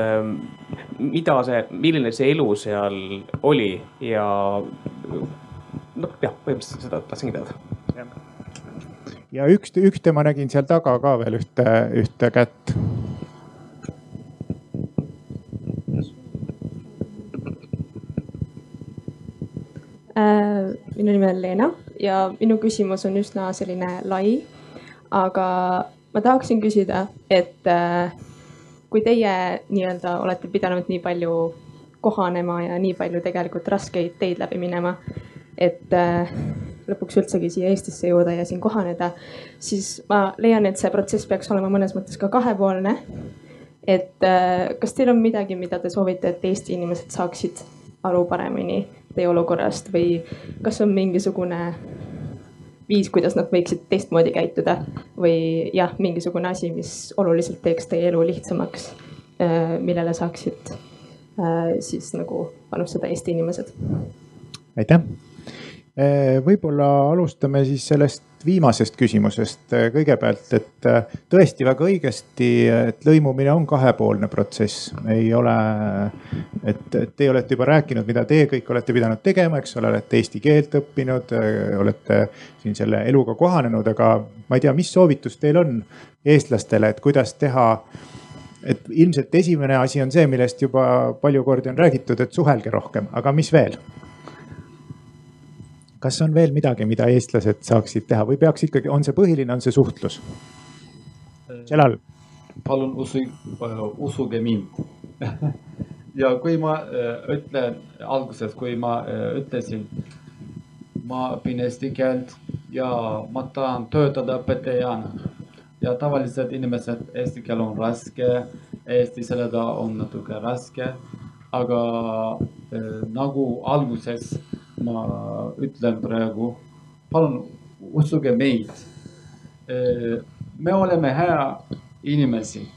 mida see, milline see elu seal oli ja noh, jah, põhimõtteliselt seda tahtsingi teada ja üks, ühte ma nägin seal taga ka veel ühte, ühte kätt. minu nimi on Leena ja minu küsimus on üsna selline lai. aga ma tahaksin küsida, et äh, kui teie nii-öelda olete pidanud nii palju kohanema ja nii palju tegelikult raskeid teid läbi minema, et äh, lõpuks üldsegi siia Eestisse jõuda ja siin kohaneda, siis ma leian, et see protsess peaks olema mõnes mõttes ka kahepoolne. et äh, kas teil on midagi, mida te soovite, et Eesti inimesed saaksid aru paremini teie olukorrast või kas on mingisugune viis, kuidas nad võiksid teistmoodi käituda või jah, mingisugune asi, mis oluliselt teeks teie elu lihtsamaks, millele saaksid siis nagu panustada Eesti inimesed? aitäh. Võib-olla alustame siis sellest viimasest küsimusest kõigepealt, et tõesti väga õigesti, et lõimumine on kahepoolne protsess, ei ole. et teie olete juba rääkinud, mida teie kõik olete pidanud tegema, eks ole, olete eesti keelt õppinud, olete siin selle eluga kohanenud, aga ma ei tea, mis soovitus teil on eestlastele, et kuidas teha et ilmselt esimene asi on see, millest juba palju kordi on räägitud, et suhelge rohkem, aga mis veel? Kas on veel midagi, mida eestlased saaksid teha või peaks ikkagi, on see põhiline, on see suhtlus? Celal. palun usu, usuge mind ja kui ma ütlen alguses, kui ma ütlesin, ma õpin eesti keelt ja ma tahan töötada õpetajana ja tavaliselt inimesed, eesti keel on raske, eesti sellega on natuke raske. aga äh, nagu alguses ma ütlen praegu, palun uskuge meid äh,. me oleme hea inimesi,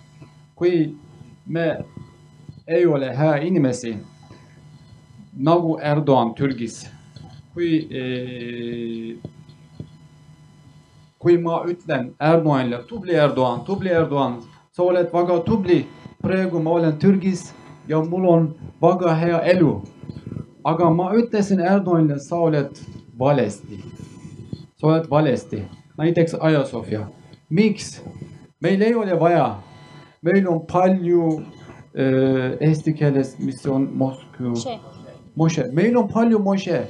kui me ei ole hea inimesi nagu Erdoğan Türgis, kui äh, kui ma ütlen Erdoğan'ile tubli Erdoğan, tubli Erdoğan, sa oled väga tubli. praegu ma olen Türgis ja mul on väga hea elu. Aga ma ütlesin Erdoğan'ile, sa oled valesti. sa oled valesti, näiteks Ayasofya. miks? meil ei ole vaja, meil on palju äh, eesti keeles, mis on Moskva. Moshe, meil on palju Moshe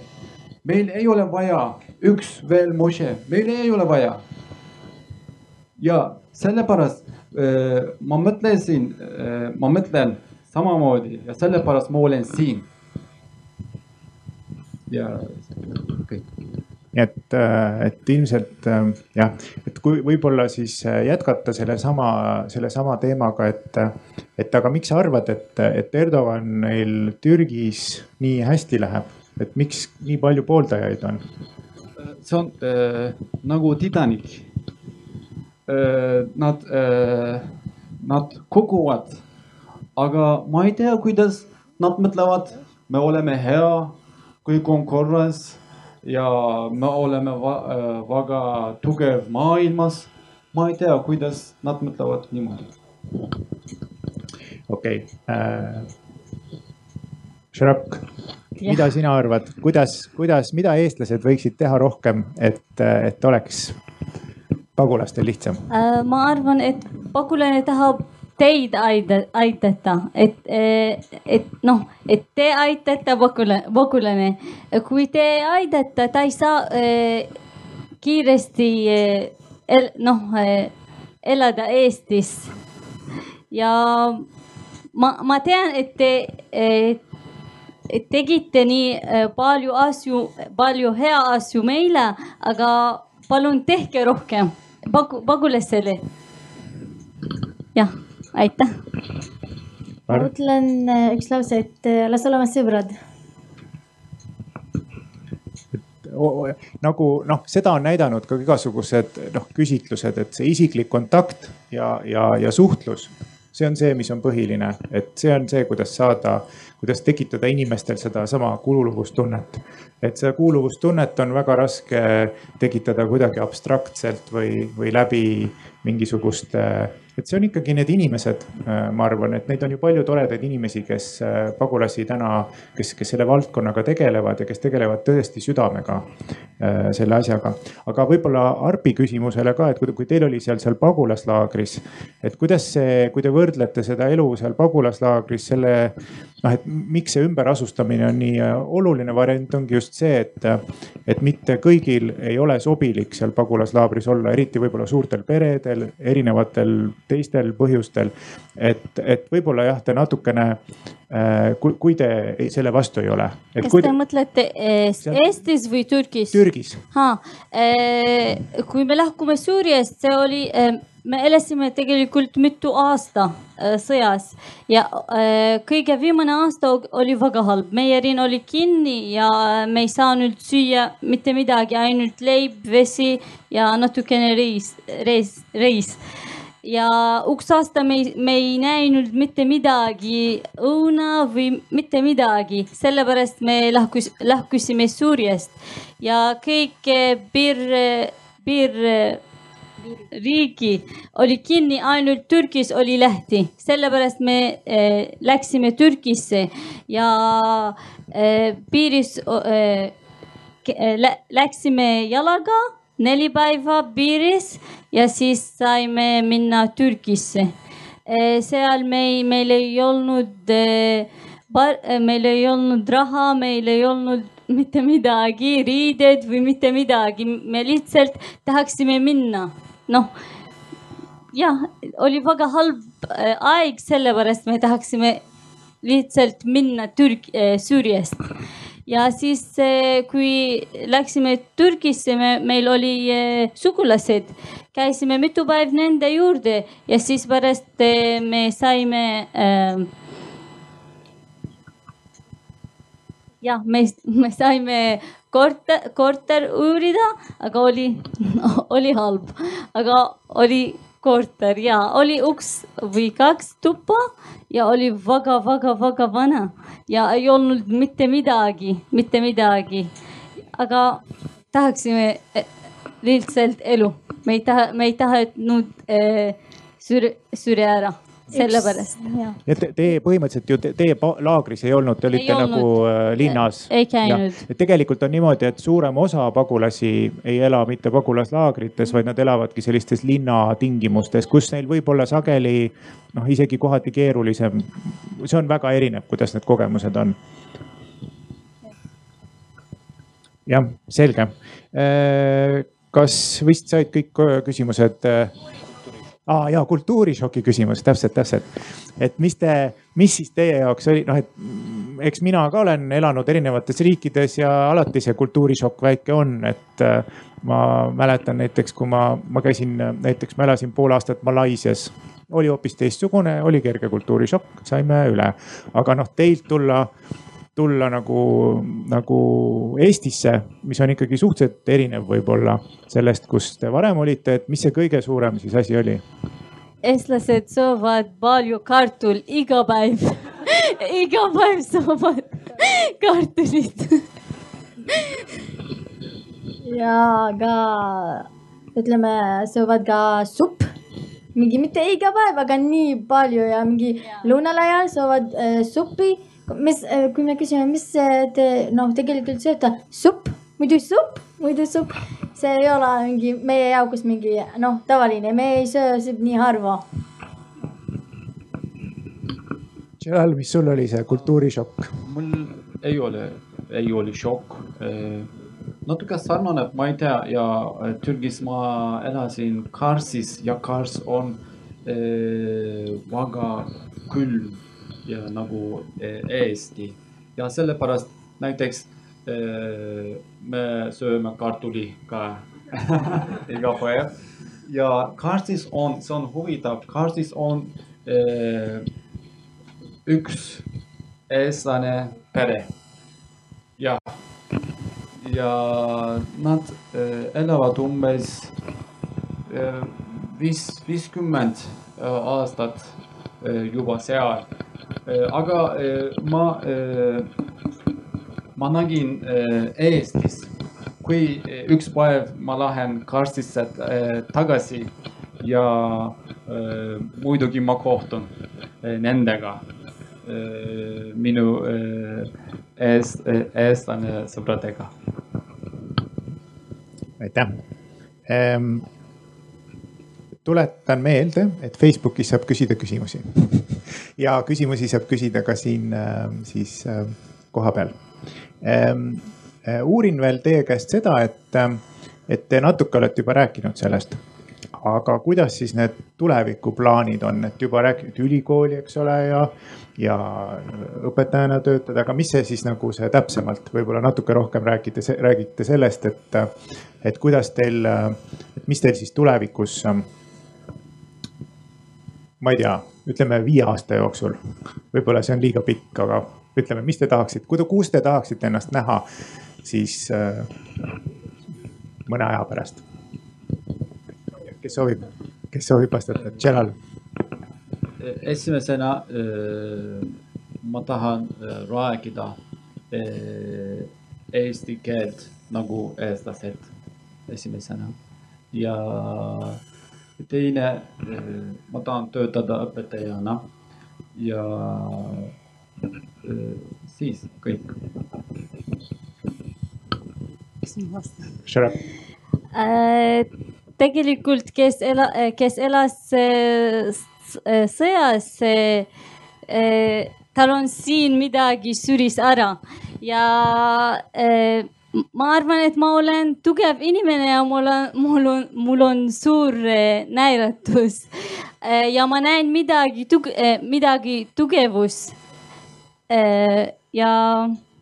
meil ei ole vaja üks veel Moshe, meil ei ole vaja. ja sellepärast äh, ma mõtlesin äh,, ma mõtlen samamoodi ja sellepärast ma olen siin. Ja kõik nii et, et ilmselt jah, et kui võib-olla siis jätkata sellesama, sellesama teemaga, et, et aga miks sa arvad, et, et Erdoganil Türgis nii hästi läheb? et miks nii palju pooldajaid on? see on äh, nagu Titanic äh,. Nad äh,, nad kukuvad, aga ma ei tea, kuidas nad mõtlevad, me oleme hea, kõik on korras ja me oleme va, äh, väga tugev maailmas. ma ei tea, kuidas nad mõtlevad niimoodi. okei okay. äh,. Šrek mida sina arvad, kuidas, kuidas, mida eestlased võiksid teha rohkem, et, et oleks pagulastel lihtsam? Äh, ma arvan, et pagulane tahab teid aida, aidata, et, et noh, et te aitate pagulane, pagulane. kui te aidate, ta ei saa eh, kiiresti eh, noh eh, elada Eestis. ja ma, ma tean, et te et tegite nii äh, palju asju, palju hea asju meile, aga palun tehke rohkem pagu, pagulastele. jah, aitäh. ma ütlen äh, üks lause, et äh, las olema sõbrad nagu noh, seda on näidanud ka igasugused noh, küsitlused, et see isiklik kontakt ja, ja, ja suhtlus see on see, mis on põhiline, et see on see, kuidas saada, kuidas tekitada inimestel sedasama kuuluvustunnet. et seda kuuluvustunnet on väga raske tekitada kuidagi abstraktselt või, või läbi mingisuguste et see on ikkagi need inimesed, ma arvan, et neid on ju palju toredaid inimesi, kes pagulasi täna, kes, kes selle valdkonnaga tegelevad ja kes tegelevad tõesti südamega selle asjaga. aga võib-olla Arpi küsimusele ka, et kui, kui teil oli seal, seal pagulaslaagris, et kuidas see, kui te võrdlete seda elu seal pagulaslaagris selle noh, et miks see ümberasustamine on nii oluline variant, ongi just see, et, et mitte kõigil ei ole sobilik seal pagulaslaagris olla, eriti võib-olla suurtel peredel, erinevatel teistel põhjustel. et, et võib-olla jah, te natukene, kui, kui te selle vastu ei ole. kas te, te mõtlete Eestis või Türgis? Türgis. kui me lahkume Süüriast, see oli me elasime tegelikult mitu aasta sõjas ja kõige viimane aasta oli väga halb. meie riin oli kinni ja me ei saanud süüa mitte midagi, ainult leib, vesi ja natukene reis, reis, reis. Ja üks aasta me, me ei näinud mitte midagi, õuna või mitte midagi, sellepärast me lahkus, lahkusime Süüriast ja kõik piir, piir riigi oli kinni, ainult Türgis oli lehti, sellepärast me äh, läksime Türgisse ja äh, piiris äh, lä läksime jalaga neli päeva piiris ja siis saime minna Türgisse. seal me, meil ei olnud, meil ei olnud raha, meil ei olnud mitte midagi, riided või mitte midagi, me lihtsalt tahaksime minna noh jah, oli väga halb äh, aeg, sellepärast me tahaksime lihtsalt minna Türk-, äh, Süüriast. Ja siis, äh, kui läksime Türgisse, me, meil oli sugulased, käisime mitu päeva nende juurde ja siis pärast me saime äh, jah, me, me saime korter, korter uurida, aga oli, oli halb, aga oli korter ja oli uks või kaks tuppa ja oli väga-väga-väga vana. Ja ei olnud mitte midagi, mitte midagi. aga tahaksime eh, lihtsalt elu, me ei taha, me ei tahtnud äh, sür-, sürja ära sellepärast. ja te, teie põhimõtteliselt ju te, teie laagris ei olnud, te olite ei nagu olnud. Äh, linnas. ei käinud. et tegelikult on niimoodi, et suurem osa pagulasi ei ela mitte pagulaslaagrites, vaid nad elavadki sellistes linnatingimustes, kus neil võib olla sageli noh, isegi kohati keerulisem. see on väga erinev, kuidas need kogemused on. jah, selge. Äh, kas vist said kõik küsimused äh, aa ah, jaa, kultuurishoki küsimus, täpselt, täpselt. et mis te, mis siis teie jaoks oli, noh, et eks mina ka olen elanud erinevates riikides ja alati see kultuurishokk väike on, et äh, ma mäletan näiteks, kui ma, ma käisin näiteks, ma elasin pool aastat Malaisias oli hoopis teistsugune, oli kerge kultuurishokk, saime üle. aga noh, teilt tulla, tulla nagu, nagu Eestisse, mis on ikkagi suhteliselt erinev võib-olla sellest, kus te varem olite, et mis see kõige suurem siis asi oli? eestlased söövad palju kartul iga päev iga päev söövad kartulit ja ka ütleme, söövad ka supp, mingi mitte iga päev, aga nii palju ja mingi lõunal ajal söövad äh, suppi. Mis äh,, kui me küsime, mis te noh, tegelikult sööte, supp muidu supp, muidu supp, see ei ole mingi meie jaoks mingi noh, tavaline, me ei söö nii harva. Jalal, mis sul oli see kultuurishokk? mul ei ole, ei ole šokk. natuke sarnane, ma ei tea ja Türgis ma elasin Karsis ja Kars on äh, väga külm ja nagu äh, Eesti ja sellepärast näiteks me sööme kartuli ka iga päev. ja Karsis on, see on huvitav, Karsis on äh, üks eestlane pere. ja, ja nad elavad umbes viis, viiskümmend aastat juba seal. aga ma ma nägin Eestis, kui üks päev ma lähen Karstisse tagasi ja muidugi ma kohtun nendega minu eest, eestlane sõpradega. aitäh ehm, tuletan meelde, et Facebookis saab küsida küsimusi ja küsimusi saab küsida ka siin siis kohapeal. uurin veel teie käest seda, et, et te natuke olete juba rääkinud sellest aga kuidas siis need tulevikuplaanid on, et juba rääkisite ülikooli, eks ole, ja, ja õpetajana töötada, aga mis see siis nagu see täpsemalt võib-olla natuke rohkem räägite, räägite sellest, et, et kuidas teil, et mis teil siis tulevikus. Ma ei tea, ütleme viie aasta jooksul, võib-olla see on liiga pikk, aga ütleme, mis te tahaksite, kus te tahaksite ennast näha siis mõne aja pärast. Kes soovib, kes soovib vastata, Jalal. esimesena ma tahan rääkida eesti keelt nagu eestlased. Esimesena. Ja teine, ma tahan töötada õpetajana ja siis kõik. kas ma vastan? Tegelikult, kes ela-, kes elas sõjas, tal on siin midagi süris ära ja ma arvan, et ma olen tugev inimene ja mul on, mul on, mul on suur näiratus. ja ma näen midagi, midagi tugevus. ja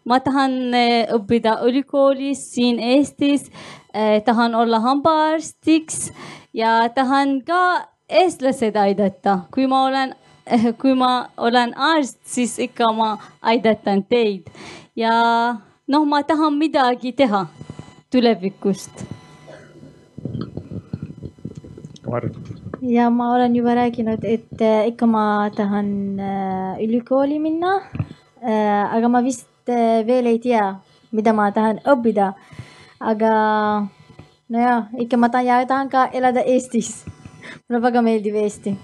ma tahan õppida ülikoolis siin Eestis eh, tahan olla hambaarstiks ja tahan ka eestlased aidata, kui ma olen eh,, kui ma olen arst, siis ikka ma aidatan teid ja noh, ma tahan midagi teha tulevikust. ja ma olen juba rääkinud, et äh, ikka ma tahan äh, ülikooli minna äh,. aga ma vist äh, veel ei tea, mida ma tahan õppida aga nojah, ikka ma tahan, tahan ka elada Eestis. mulle väga meeldib Eesti.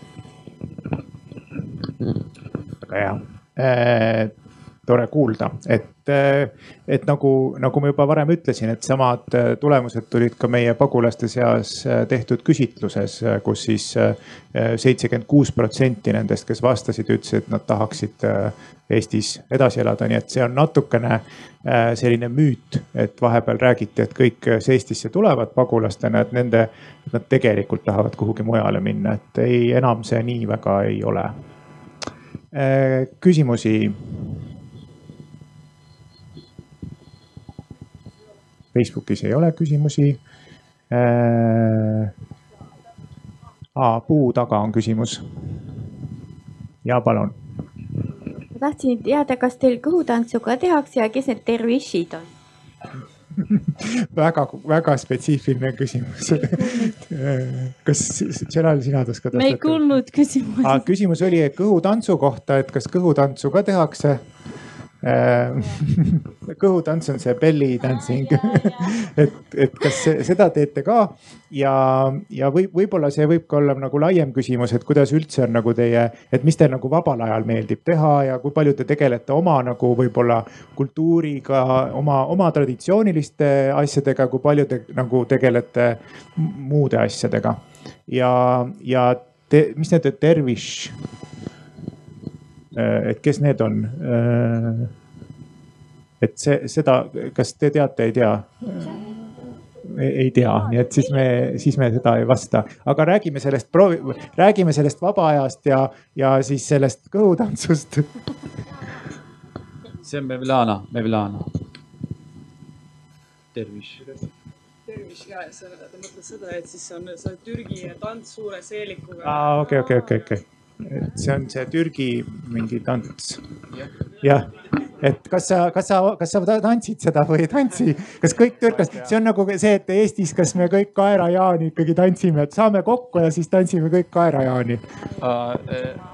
väga hea äh, tore kuulda, et, äh, et nagu, nagu ma juba varem ütlesin, et samad äh, tulemused tulid ka meie pagulaste seas äh, tehtud küsitluses kus, kus siis seitsekümmend kuus protsenti nendest, kes vastasid, ütlesid, et nad tahaksid Eestis edasi elada, nii et see on natukene selline müüt, et vahepeal räägiti, et kõik, kes Eestisse tulevad pagulastena, et nende, nad tegelikult tahavad kuhugi mujale minna, et ei, enam see nii väga ei ole. küsimusi Facebookis ei ole küsimusi äh,. Puu taga on küsimus. ja palun. ma tahtsin teada, kas teil kõhutantsu ka tehakse ja kes need dervišid on väga, väga spetsiifiline küsimus kas Jalal, sina oskad? me ei kuulnud küsimusi. küsimus oli kõhutantsu kohta, et kas kõhutantsu ka tehakse kõhutants on see belly dancing. Et, et kas seda teete ka? Ja, ja võib, võib-olla see võib ka olla nagu laiem küsimus, et kuidas üldse on nagu teie, et mis teil nagu vabal ajal meeldib teha ja kui palju te tegelete oma nagu võib-olla kultuuriga, oma, oma traditsiooniliste asjadega, kui palju te nagu tegelete muude asjadega. Ja, ja te, mis need tervis Äh, et kes need on? Äh, et see, seda, kas te teate, ei tea? ei tea, nii et siis me, siis me seda ei vasta, aga räägime sellest, proovi, räägime sellest vaba ajast ja, ja siis sellest kõhutantsust. see on Mevlana, Mevlana. tervis tervis ka, sa mõtled seda, et siis on see Türgi tants suure seelikuga. aa, okei, okei, okei, okei et see on see Türgi mingi tants. jah, et kas sa, kas sa, kas sa tantsid seda või ei tantsi, kas kõik türklased, see on nagu see, et Eestis, kas me kõik kaerajaani ikkagi tantsime, et saame kokku ja siis tantsime kõik kaerajaani uh,?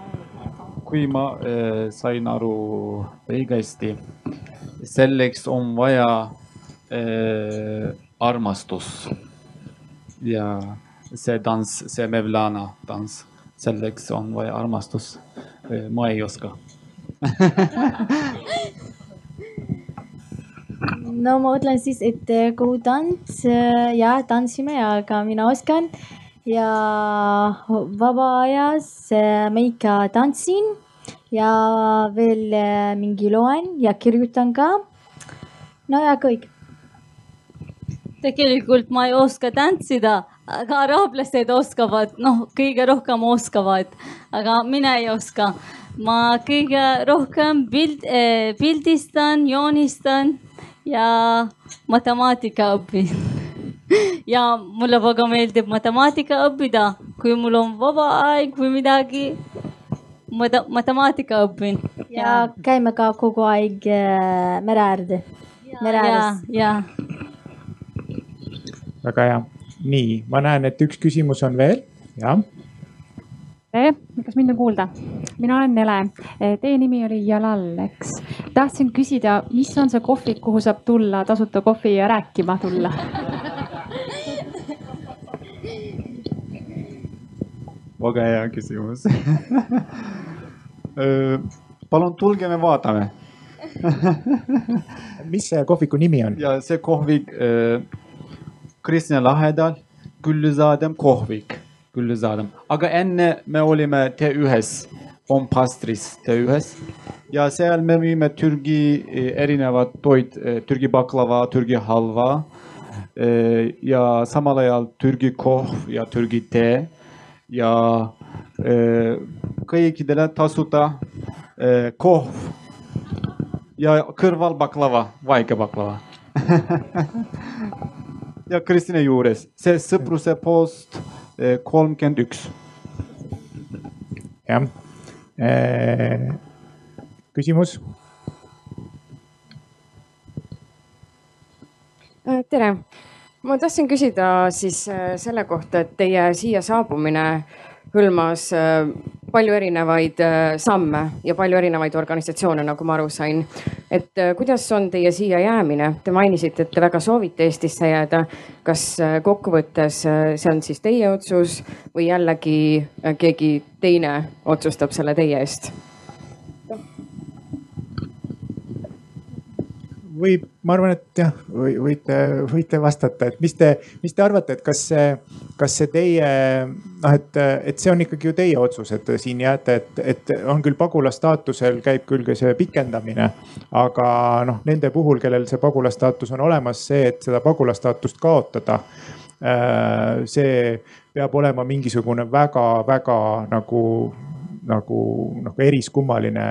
kui ma uh, sain aru õigesti, selleks on vaja uh, armastus. Ja see tants, see Mevlana tants, selleks on vaja armastus. ma ei oska. no ma ütlen siis, et äh, kuhu tants äh, ja tantsime ja ka mina oskan ja vaba ajas äh, ma ikka tantsin ja veel äh, mingi loen ja kirjutan ka. no ja kõik. Tegelikult ma ei oska tantsida, aga araablased oskavad, noh, kõige rohkem oskavad, aga mina ei oska. ma kõige rohkem pild, pildistan, joonistan ja matemaatika õpin. ja mulle väga meeldib matemaatika õppida, kui mul on vaba aeg või midagi. matemaatika õpin. ja käime ka kogu aeg äh, mere äärde, mere ja ääres., ja väga hea. nii, ma näen, et üks küsimus on veel, jah. tere, kas mind on kuulda? mina olen Nele, teie nimi oli Jalal, eks? tahtsin küsida, mis on see kohvik, kuhu saab tulla tasuta kohvi ja rääkima tulla? väga hea küsimus. palun tulge, me vaatame. mis see kohviku nimi on? ja see kohvik äh, Kristjan Lahedal, Güllüzadem kohvik, Güllüzadem, aga enne me olime T1-s, on pastris T1-s ja seal me müüme Türgi äh, erinevad toit, Türgi baklava, Türgi halva äh, ja samal ajal Türgi kohv ja Türgi tee ja äh, kõikidele tasuta äh, kohv ja kõrval baklava, väike baklava ja Kristina juures, see sõpruse post eh, kolmkümmend üks. jah. küsimus? Äh, tere, ma tahtsin küsida siis äh, selle kohta, et teie siia saabumine hõlmas äh, palju erinevaid äh, samme ja palju erinevaid organisatsioone, nagu ma aru sain. et äh, kuidas on teie siia jäämine, te mainisite, et te väga soovite Eestisse jääda. kas kokkuvõttes see on siis teie otsus või jällegi keegi teine otsustab selle teie eest? võib, ma arvan, et jah, või võite, võite vastata, et mis te, mis te arvate, et kas see, kas see teie noh, et, et see on ikkagi ju teie otsus, et te siin jääte, et, et on küll pagulasstaatusel käib küll ka see pikendamine. aga noh, nende puhul, kellel see pagulasstaatus on olemas, see, et seda pagulasstaatust kaotada see peab olema mingisugune väga-väga nagu nagu noh, eriskummaline.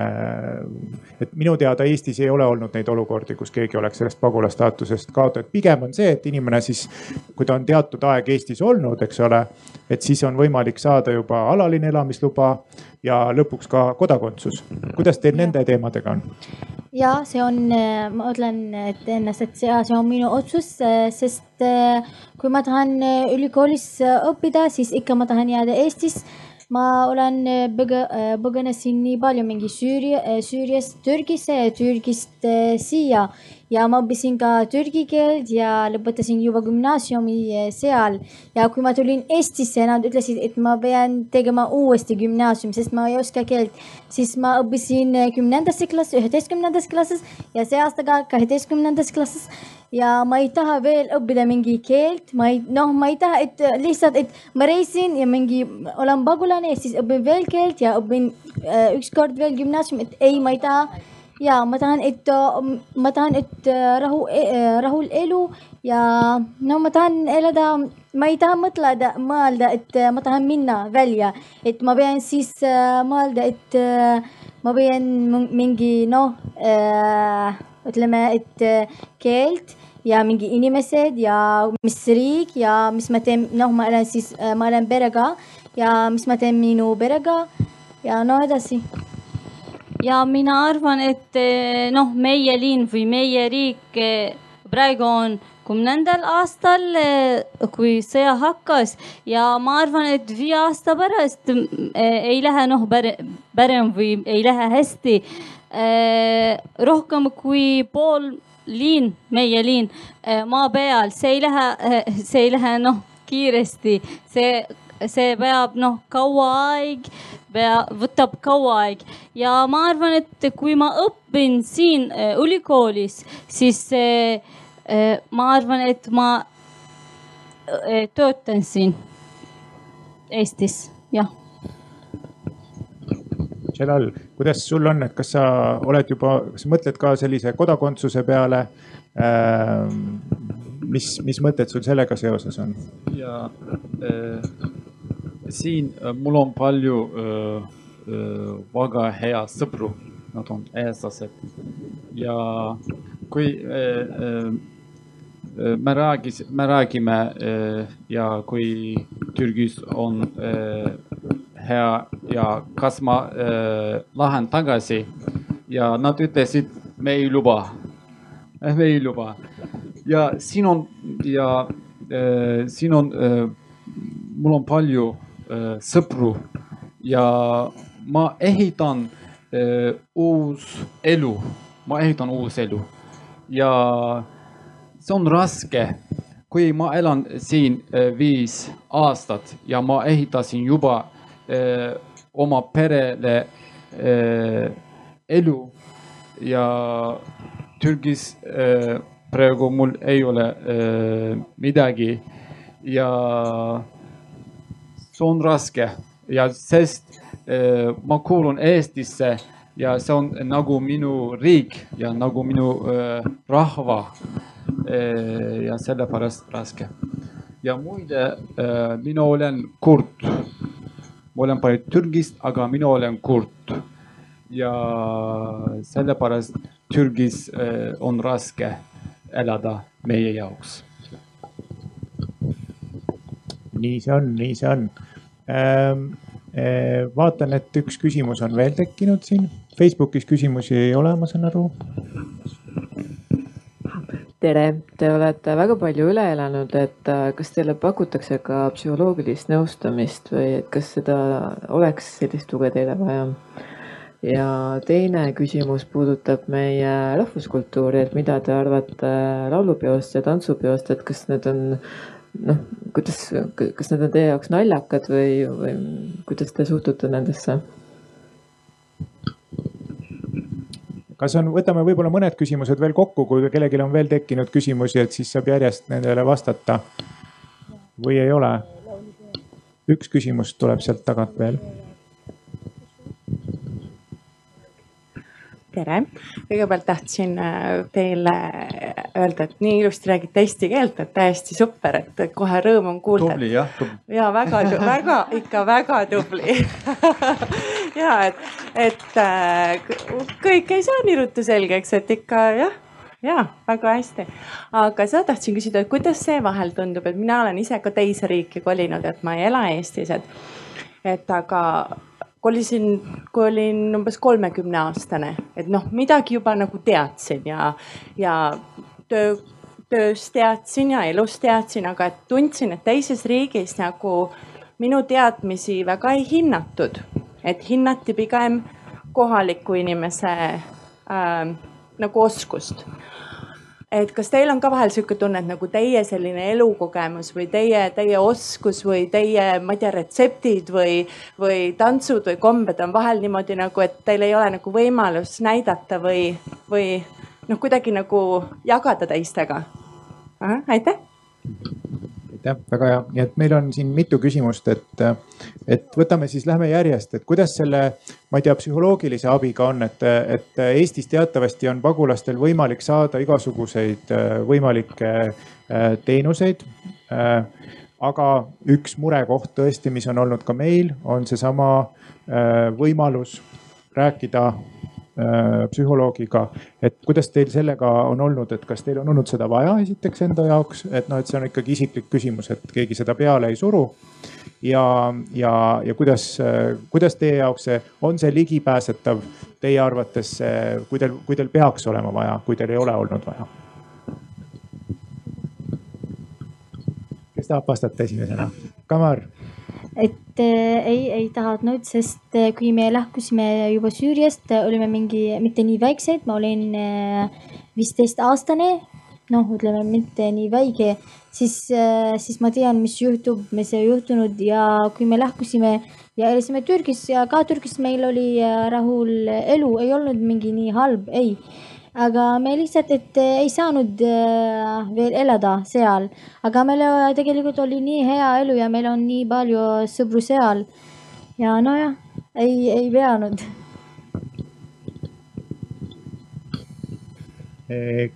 et minu teada Eestis ei ole olnud neid olukordi, kus keegi oleks sellest pagulasstaatusest kaotanud, pigem on see, et inimene siis, kui ta on teatud aeg Eestis olnud, eks ole, et siis on võimalik saada juba alaline elamisluba ja lõpuks ka kodakondsus. kuidas teil nende teemadega on? ja see on, ma ütlen et ennast, et see, see on minu otsus, sest äh, kui ma tahan äh, ülikoolis äh, õppida, siis ikka ma tahan jääda Eestis. Olen äh, põge-, põgenesin nii palju mingi Süüria, Süüriast Türgisse ja Türgist äh, siia ja ma õppisin ka türgi ja lõpetasin juba gümnaasiumi seal. ja kui ma tulin Eestisse, nad ütlesid, et ma pean tegema uuesti gümnaasiumi, sest ma ei oska keelt. siis ma õppisin kümnendasse klassi, üheteistkümnendas klassis ja see aasta ka kaheteistkümnendas klassis. ja ma ei taha veel õppida mingi keelt, ma ei, noh, ma ei taha, et äh, lihtsalt, et ma reisin ja mingi olen pagulane ja siis õpin veel keelt ja õpin äh, ükskord veel gümnaasiumi, et ei, ma ei taha ja ma tahan, et äh, ma tahan, et äh, rahu, rahul elu ja no ma tahan elada, ma ei taha mõtelda, mõelda, et äh, ma tahan minna välja, et ma pean siis äh, mõelda, et äh, ma pean m- mingi noh äh,, ütleme, et äh, keelt ja mingi inimesed ja mis riik ja mis ma teen, noh, ma olen siis, ma olen perega ja mina arvan, et eh, noh, meie linn või meie riik eh, praegu on kümnendal aastal, kui sõja hakkas ja ma arvan, et viie aasta pärast eh, ei lähe noh, parem või ei lähe hästi. rohkem kui pool linn, meie linn maa peal, see ei lähe, see ei lähe noh, kiiresti, see, see peab noh, kaua aeg, võtab kaua aeg ja ma arvan, et kui ma õpin siin äh, ülikoolis, siis äh, äh, ma arvan, et ma äh, töötan siin Eestis, jah Jelal, kuidas sul on, et kas sa oled juba, kas sa mõtled ka sellise kodakondsuse peale ähm,? mis, mis mõtted sul sellega seoses on? ja äh, siin äh, mul on palju äh, äh, väga hea sõpru, nad on eestlased. Ja kui me räägis, me räägime ja kui Türgis on hea ja kas ma äh, lähen tagasi? Ja nad ütlesid, me ei luba, me ei luba. Ja siin on ja siin on mul on palju sõpru. Ja ma ehitan äh, uus elu, ma ehitan uus elu. Ja see on raske. Kui ma elan siin äh, viis aastat ja ma ehitasin juba oma perele elu ja Türgis praegu mul ei ole midagi. Ja see on raske ja sest eh, ma kuulun Eestisse ja see on nagu minu riik ja nagu minu eh, rahva eh, ja sellepärast raske. ja muide mina olen kurt ma olen pärit Türgist, aga mina olen kurt. ja sellepärast Türgis on raske elada meie jaoks. nii see on, nii see on vaatan, et üks küsimus on veel tekkinud siin. Facebookis küsimusi ei ole, ma saan aru tere, te olete väga palju üle elanud, et äh, kas teile pakutakse ka psühholoogilist nõustamist või et kas seda oleks sellist tuge teile vaja? ja teine küsimus puudutab meie rahvuskultuuri, et mida te arvate laulupeost ja tantsupeost, et kas need on noh, kuidas, kas need on teie jaoks naljakad või, või kuidas te suhtute nendesse? kas on, võtame võib-olla mõned küsimused veel kokku, kui kellelgi on veel tekkinud küsimusi, et siis saab järjest nendele vastata. või ei ole? üks küsimus tuleb sealt tagant veel tere, kõigepealt tahtsin äh, teile öelda, et nii ilusti räägite eesti keelt, et täiesti super, et kohe rõõm on kuulda. tubli jah. ja väga, väga ikka väga tubli ja et, et äh, kõik ei saa nii ruttu selgeks, et ikka jah ja väga hästi, aga seda tahtsin küsida, et kuidas see vahel tundub, et mina olen ise ka teise riiki kolinud, et ma ei ela Eestis, et, et aga kolisin, kui olin umbes kolmekümne aastane, et noh, midagi juba nagu teadsin ja, ja töö, töös teadsin ja elus teadsin, aga et tundsin, et teises riigis nagu minu teadmisi väga ei hinnatud. et hinnati pigem kohaliku inimese äh, nagu oskust et kas teil on ka vahel sihuke tunne, et nagu teie selline elukogemus või teie, teie oskus või teie, ma ei tea, retseptid või, või tantsud või kombed on vahel niimoodi nagu, et teil ei ole nagu võimalus näidata või, või noh, kuidagi nagu jagada teistega? aitäh aitäh, väga hea, nii et meil on siin mitu küsimust, et, et võtame siis, lähme järjest, et kuidas selle, ma ei tea, psühholoogilise abiga on, et, et Eestis teatavasti on pagulastel võimalik saada igasuguseid äh, võimalikke äh, teenuseid. Äh, aga üks murekoht tõesti, mis on olnud ka meil, on seesama võimalus rääkida psühholoogiga. et kuidas teil sellega on olnud, et kas teil on olnud seda vaja esiteks enda jaoks, et noh, et see on ikkagi isiklik küsimus, et keegi seda peale ei suru. ja, ja, ja kuidas, kuidas teie jaoks see, on see ligipääsetav teie arvates, kui teil, kui teil peaks olema vaja, kui teil ei ole olnud vaja? kes tahab vastata esimesena? Kamar et äh, ei, ei tahtnud, sest äh, kui me lahkusime juba Süüriast, olime mingi, mitte nii väiksed, ma olin viisteist aastane noh, ütleme mitte nii väike, siis, siis ma tean, mis juhtub, mis ei juhtunud ja kui me lahkusime ja elasime Türgis ja ka Türgis meil oli rahul elu, ei olnud mingi nii halb, ei. Aga me lihtsalt, et äh, ei saanud äh, veel elada seal, aga meil äh, tegelikult oli nii hea elu ja meil on nii palju sõpru seal. ja nojah, ei, ei peanud Eh,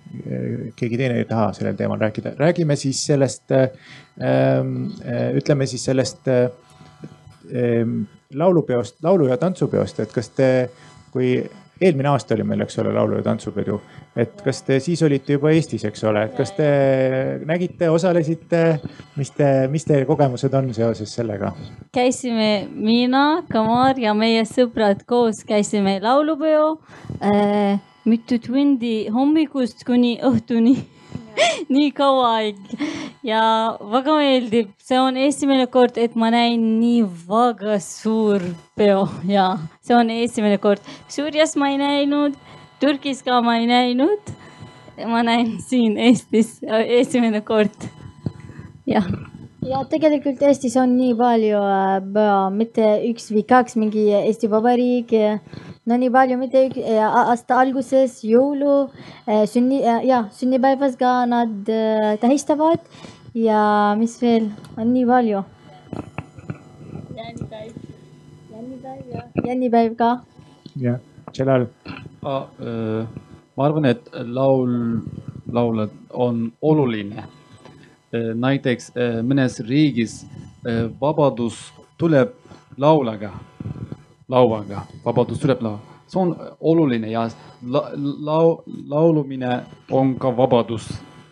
keegi teine ei taha sellel teemal rääkida, räägime siis sellest ähm,, ütleme siis sellest ähm, laulupeost, laulu- ja tantsupeost, et kas te, kui eelmine aasta oli meil, eks ole, laulu- ja tantsupidu, et kas te siis olite juba Eestis, eks ole, et kas te nägite, osalesite, mis te, mis teie kogemused on seoses sellega? käisime mina, Kamar ja meie sõbrad koos käisime laulupeo äh, mitu tundi hommikust kuni õhtuni. nii kaua aeg ja väga meeldib, see on esimene kord, et ma näin nii väga suur peo ja see on esimene kord. Süürias ma ei näinud, Türgis ka ma ei näinud. ma näin siin Eestis esimene kord. jah ja tegelikult Eestis on nii palju äh, peo, mitte üks või kaks, mingi Eesti Vabariik. no nii palju, mitte üks, aasta alguses jõulu, sünni ja sünnipäevas ka nad äh, tähistavad ja mis veel, on nii palju. jännipäev ka. jah, Celal. ma arvan, et laul, laulud on oluline. näiteks eh, mõnes riigis eh, vabadus tuleb laulaga, lauaga, vabadus tuleb laua, see on oluline ja la, lau, laulumine on ka vabadus,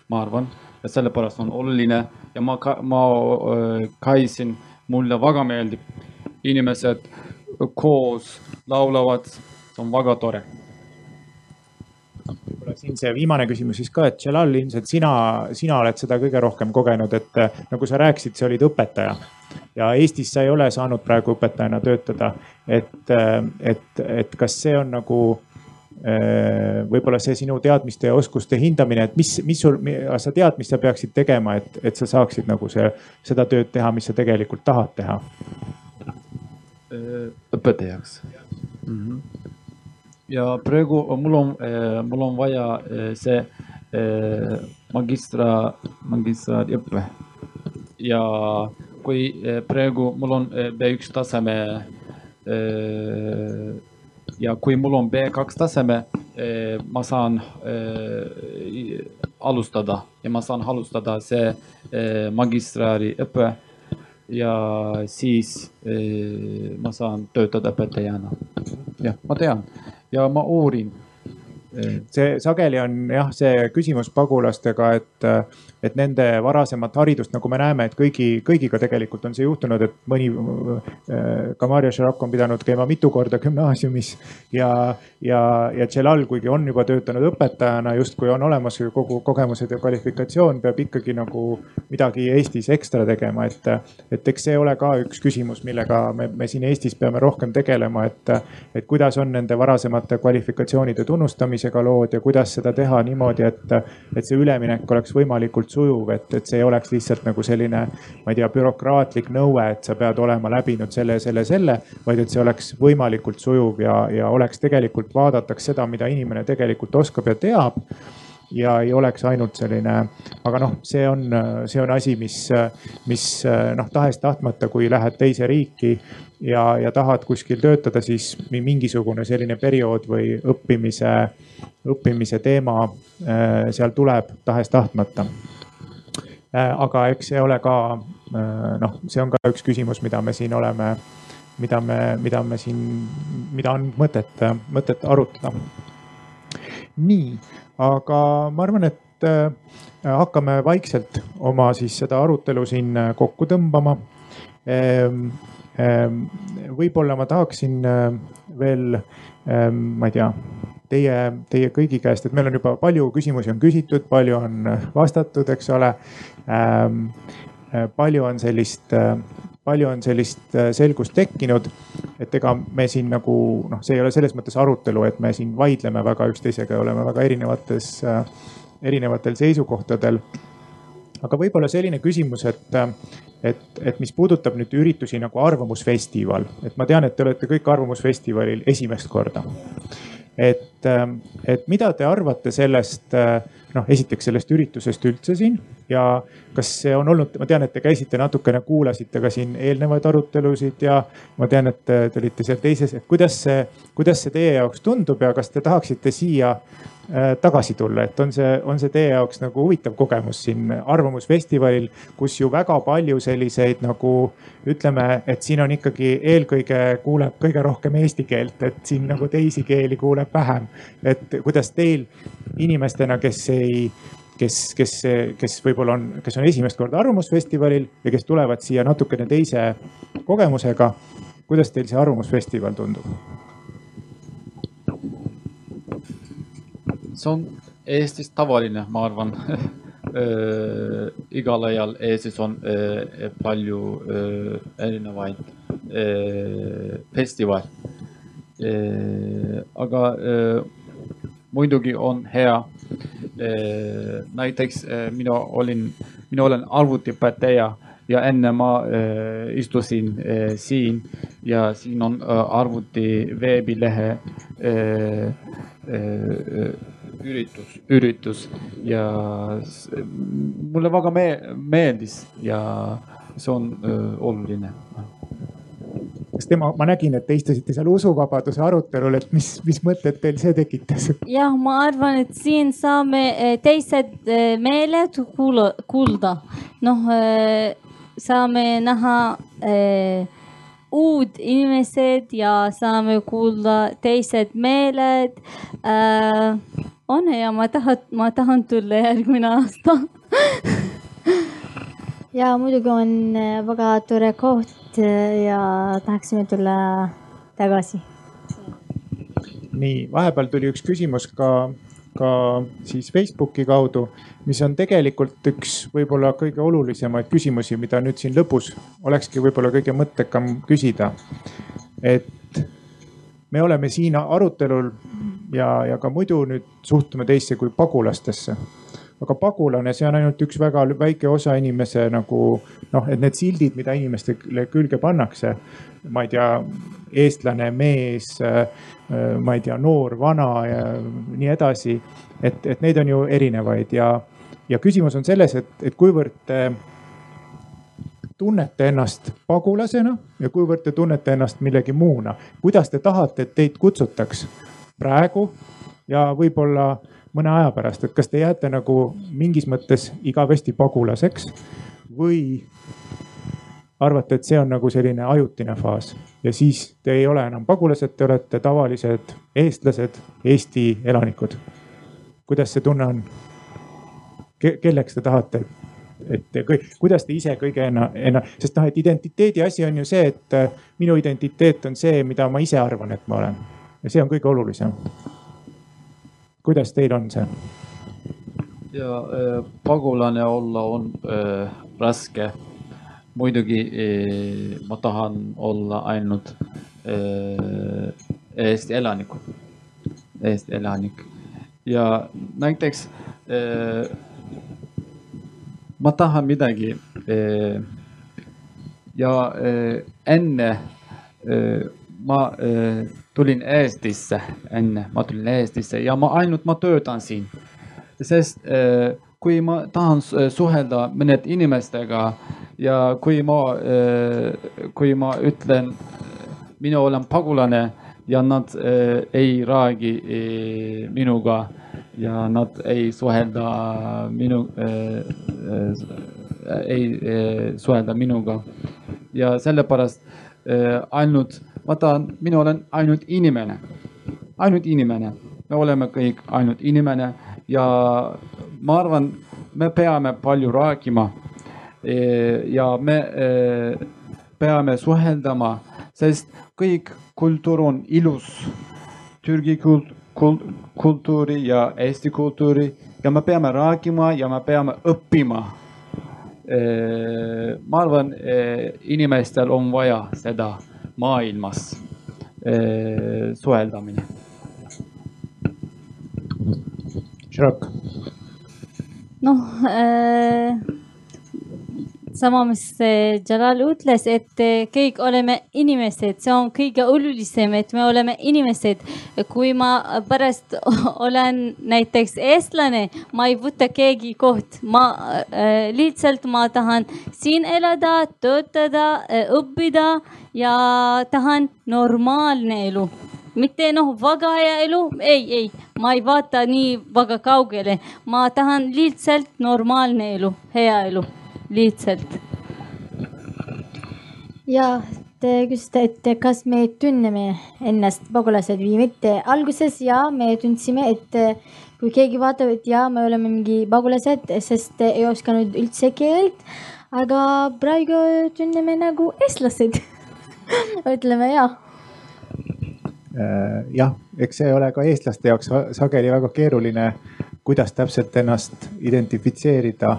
ma arvan, ja sellepärast on oluline. Ja ma ma äh, käisin, mulle väga meeldib, inimesed koos laulavad, see on väga tore. Võib-olla siin see viimane küsimus siis ka, et Celal ilmselt sina, sina oled seda kõige rohkem kogenud, et äh, nagu sa rääkisid, sa olid õpetaja. Ja Eestis sa ei ole saanud praegu õpetajana töötada. et, et, et kas see on nagu äh, võib-olla see sinu teadmiste ja oskuste hindamine, et mis, mis sul, sa tead, mis sa peaksid tegema, et, et sa saaksid nagu see, seda tööd teha, mis sa tegelikult tahad teha? õpetajaks mm. -hmm. ja praegu mul on, mul on vaja see magistra, magistraadiõpe. ja kui praegu mul on eh, B1 taseme ja kui mul on B2 taseme eh,, ma saan eh, alustada ja ma saan alustada see eh, magistraadiõpe ja siis ma saan töötada õpetajana. jah, ma tean ja ma uurin. see sageli on jah, see küsimus pagulastega, et, et nende varasemat haridust, nagu me näeme, et kõigi, kõigiga tegelikult on see juhtunud, et mõni. ka Mario Šarap on pidanud käima mitu korda gümnaasiumis ja, ja, ja Celal, kuigi on juba töötanud õpetajana, justkui on olemas kogu kogemused ja kvalifikatsioon, peab ikkagi nagu midagi Eestis ekstra tegema, et. et eks see ole ka üks küsimus, millega me, me siin Eestis peame rohkem tegelema, et, et kuidas on nende varasemate kvalifikatsioonide tunnustamisega lood ja kuidas seda teha niimoodi, et, et see üleminek oleks võimalikult sujuv, et, et see ei oleks lihtsalt nagu selline, ma ei tea, bürokraatlik nõue, et sa pead olema läbinud selle, selle, selle, vaid et see oleks võimalikult sujuv ja, ja oleks tegelikult vaadataks seda, mida inimene tegelikult oskab ja teab ja ei oleks ainult selline, aga noh, see on, see on asi, mis, mis noh, tahes-tahtmata, kui lähed teise riiki ja, ja tahad kuskil töötada, siis mingisugune selline periood või õppimise, õppimise teema äh, seal tuleb tahes-tahtmata. Aga eks see ole ka noh, see on ka üks küsimus, mida me siin oleme, mida me, mida me siin, mida on mõtet, mõtet arutada nii, aga ma arvan, et äh, hakkame vaikselt oma siis seda arutelu siin äh, kokku tõmbama ehm,. ehm, võib-olla ma tahaksin äh, veel ehm,, ma ei tea, teie, teie kõigi käest, et meil on juba palju küsimusi on küsitud, palju on vastatud, eks ole. Palju on sellist äh, palju on sellist äh, selgust tekkinud, et ega me siin nagu noh, see ei ole selles mõttes arutelu, et me siin vaidleme väga üksteisega ja oleme väga erinevates, erinevatel seisukohtadel. aga võib-olla selline küsimus, et, et, et mis puudutab nüüd üritusi nagu Arvamusfestival, et ma tean, et te olete kõik Arvamusfestivalil esimest korda. et, et mida te arvate sellest noh, esiteks sellest üritusest üldse siin ja kas see on olnud, ma tean, et te käisite natukene, kuulasite ka siin eelnevaid arutelusid ja ma tean, et te olite seal teises, et kuidas see, kuidas see teie jaoks tundub ja kas te tahaksite siia tagasi tulla, et on see, on see teie jaoks nagu huvitav kogemus siin Arvamusfestivalil, kus ju väga palju selliseid nagu ütleme, et siin on ikkagi eelkõige kuuleb kõige rohkem eesti keelt, et siin nagu teisi keeli kuuleb vähem. et kuidas teil inimestena, kes ei kes, kes, kes võib-olla on, kes on esimest korda Arvamusfestivalil ja kes tulevad siia natukene teise kogemusega. kuidas teil see Arvamusfestival tundub? See on Eestis tavaline, ma arvan igal ajal Eestis on palju erinevaid festivale. aga muidugi on hea. näiteks mina olin, mina olen arvutiõpetaja ja enne ma äh, istusin äh, siin ja siin on äh, arvuti veebilehe äh, äh, üritus, üritus ja mulle väga me meeldis ja see on öö, oluline. kas tema, ma nägin, et te istusite seal usuvabaduse arutelul, et mis, mis mõtted teil see tekitas? jah, ma arvan, et siin saame teised meeled kuula, kuulda. noh, saame näha uud inimesed ja saame kuulda teised meeled äh, on ja ma tahan, ma tahan tulla järgmine aasta ja muidugi on äh, väga tore koht äh, ja tahaksime tulla tagasi. nii, vahepeal tuli üks küsimus ka, ka siis Facebooki kaudu, mis on tegelikult üks võib-olla kõige olulisemaid küsimusi, mida nüüd siin lõpus olekski võib-olla kõige mõttekam küsida. et me oleme siin arutelul ja, ja ka muidu nüüd suhtume teisse kui pagulastesse. aga pagulane, see on ainult üks väga väike osa inimese nagu noh, et need sildid, mida inimestele külge pannakse. ma ei tea, eestlane, mees, ma ei tea, noor, vana ja nii edasi. et, et neid on ju erinevaid ja, ja küsimus on selles, et, et kuivõrd te tunnete ennast pagulasena ja kuivõrd te tunnete ennast millegi muuna. kuidas te tahate, et teid kutsutaks praegu ja võib-olla mõne aja pärast, et kas te jääte nagu mingis mõttes igavesti pagulaseks või arvate, et see on nagu selline ajutine faas ja siis te ei ole enam pagulased, te olete tavalised eestlased, Eesti elanikud. kuidas see tunne on Ke? kelleks te tahate, et te, kuidas te ise kõige enna, enna, sest noh, et identiteedi asi on ju see, et minu identiteet on see, mida ma ise arvan, et ma olen ja see on kõige olulisem. kuidas teil on see? ja äh, pagulane olla on äh, raske. muidugi äh, ma tahan olla ainult äh, Eesti elanikud, Eesti elanik ja näiteks äh, ma tahan midagi äh, ja enne ma tulin Eestisse enne, ma tulin Eestisse ja ma ainult ma töötan siin. sest äh, kui ma tahan suhelda mõned inimestega ja kui ma äh,, kui ma ütlen, mina olen pagulane ja nad äh, ei räägi äh, minuga ja nad ei suhelda minu äh,, äh, ei äh, suhelda minuga ja sellepärast äh, ainult tahan, mina olen ainult inimene, ainult inimene, me oleme kõik ainult inimene ja ma arvan, me peame palju rääkima. E, ja me e, peame suheldama, sest kõik kultuur on ilus. Türgi kult, kult, kultuuri ja Eesti kultuuri ja me peame rääkima ja me peame õppima e, ma arvan, inimestel on vaja seda maailmas eh, suheldamine. Šrok. noh äh, sama, mis äh, Jalal ütles, et äh, kõik oleme inimesed, see on kõige olulisem, et me oleme inimesed. kui ma pärast olen näiteks eestlane, ma ei võta keegi koht, ma äh, lihtsalt ma tahan siin elada, töötada, õppida ja tahan normaalne elu. Mitte noh, väga hea elu, ei, ei, ma ei vaata nii väga kaugele, ma tahan lihtsalt normaalne elu, hea elu, lihtsalt. ja te küsisite, et kas me tunneme ennast pagulased või mitte. alguses ja me tundsime, et kui keegi vaatab, et ja me oleme mingi pagulased, sest ei osanud üldse keelt. aga praegu tunneme nagu eestlased ütleme ja Äh, jah, eks see ole ka eestlaste jaoks sageli väga keeruline, kuidas täpselt ennast identifitseerida.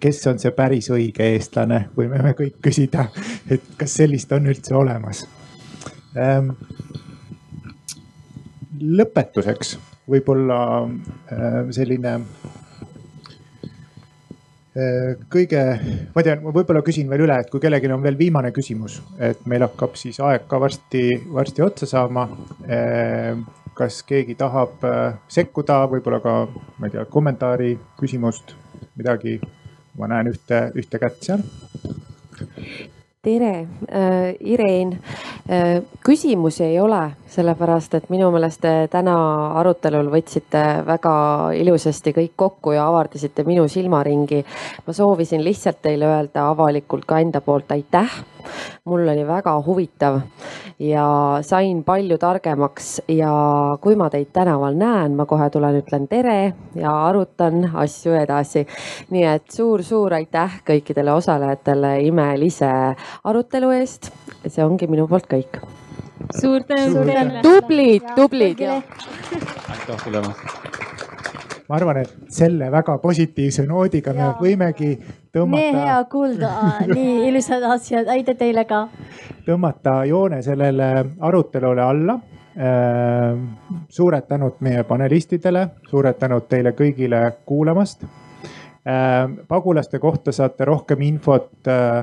Kes on see päris õige eestlane, võime me kõik küsida, et kas sellist on üldse olemas. Ähm, lõpetuseks võib-olla äh, selline Äh, kõige, ma tean, ma võib-olla küsin veel üle, et kui kellelgi on veel viimane küsimus, et meil hakkab siis aeg ka varsti, varsti otsa saama. Kas keegi tahab äh, sekkuda, võib-olla ka, ma ei tea, kommentaari, küsimust, midagi? Ma näen ühte, ühte kätt seal tere äh,, Ireen äh,. küsimusi ei ole, sellepärast et minu meelest te täna arutelul võtsite väga ilusasti kõik kokku ja avardasite minu silmaringi. ma soovisin lihtsalt teile öelda avalikult ka enda poolt aitäh. Mul oli väga huvitav ja sain palju targemaks ja kui ma teid tänaval näen, ma kohe tulen, ütlen tere ja arutan asju edasi. nii et suur-suur aitäh kõikidele osalejatele imelise arutelu eest. see ongi minu poolt kõik. suur tänu tublid, tublid. aitäh tulemast ma arvan, et selle väga positiivse noodiga me võimegi tõmmata. nii hea kuulda, nii ilusad asjad, aitäh teile ka. tõmmata joone sellele arutelule alla äh, suured tänud meie panelistidele, suured tänud teile kõigile kuulamast. Äh, pagulaste kohta saate rohkem infot äh,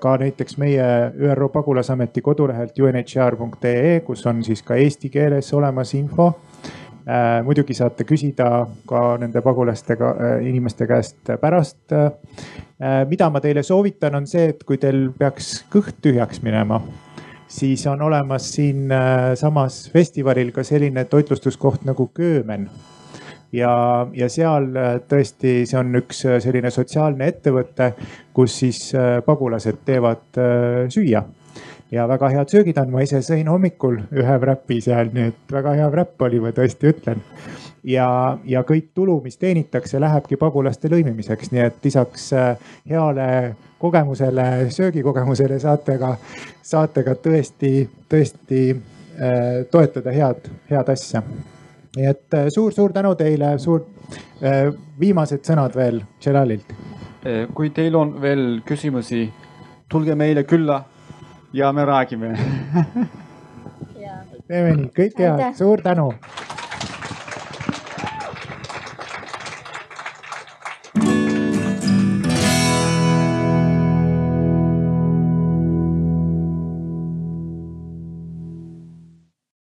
ka näiteks meie ÜRO pagulasameti kodulehelt unhr.ee, kus on siis ka eesti keeles olemas info muidugi saate küsida ka nende pagulastega, äh, inimeste käest pärast. Äh, mida ma teile soovitan, on see, et kui teil peaks kõht tühjaks minema, siis on olemas siinsamas festivalil ka selline toitlustuskoht nagu Köömen ja, ja seal tõesti, see on üks selline sotsiaalne ettevõte, kus siis pagulased teevad süüa ja väga head söögid on, ma ise sõin hommikul ühe wrap'i seal, nii et väga hea wrap oli, ma tõesti ütlen. ja, ja kõik tulu, mis teenitakse, lähebki pagulaste lõimimiseks, nii et lisaks äh, heale kogemusele, söögikogemusele saate ka, saate ka tõesti, tõesti äh, toetada head, head asja. nii et suur-suur äh, tänu teile, suur äh, viimased sõnad veel Jelalilt. kui teil on veel küsimusi, tulge meile külla ja me räägime. Teeme nii, kõike head, suur tänu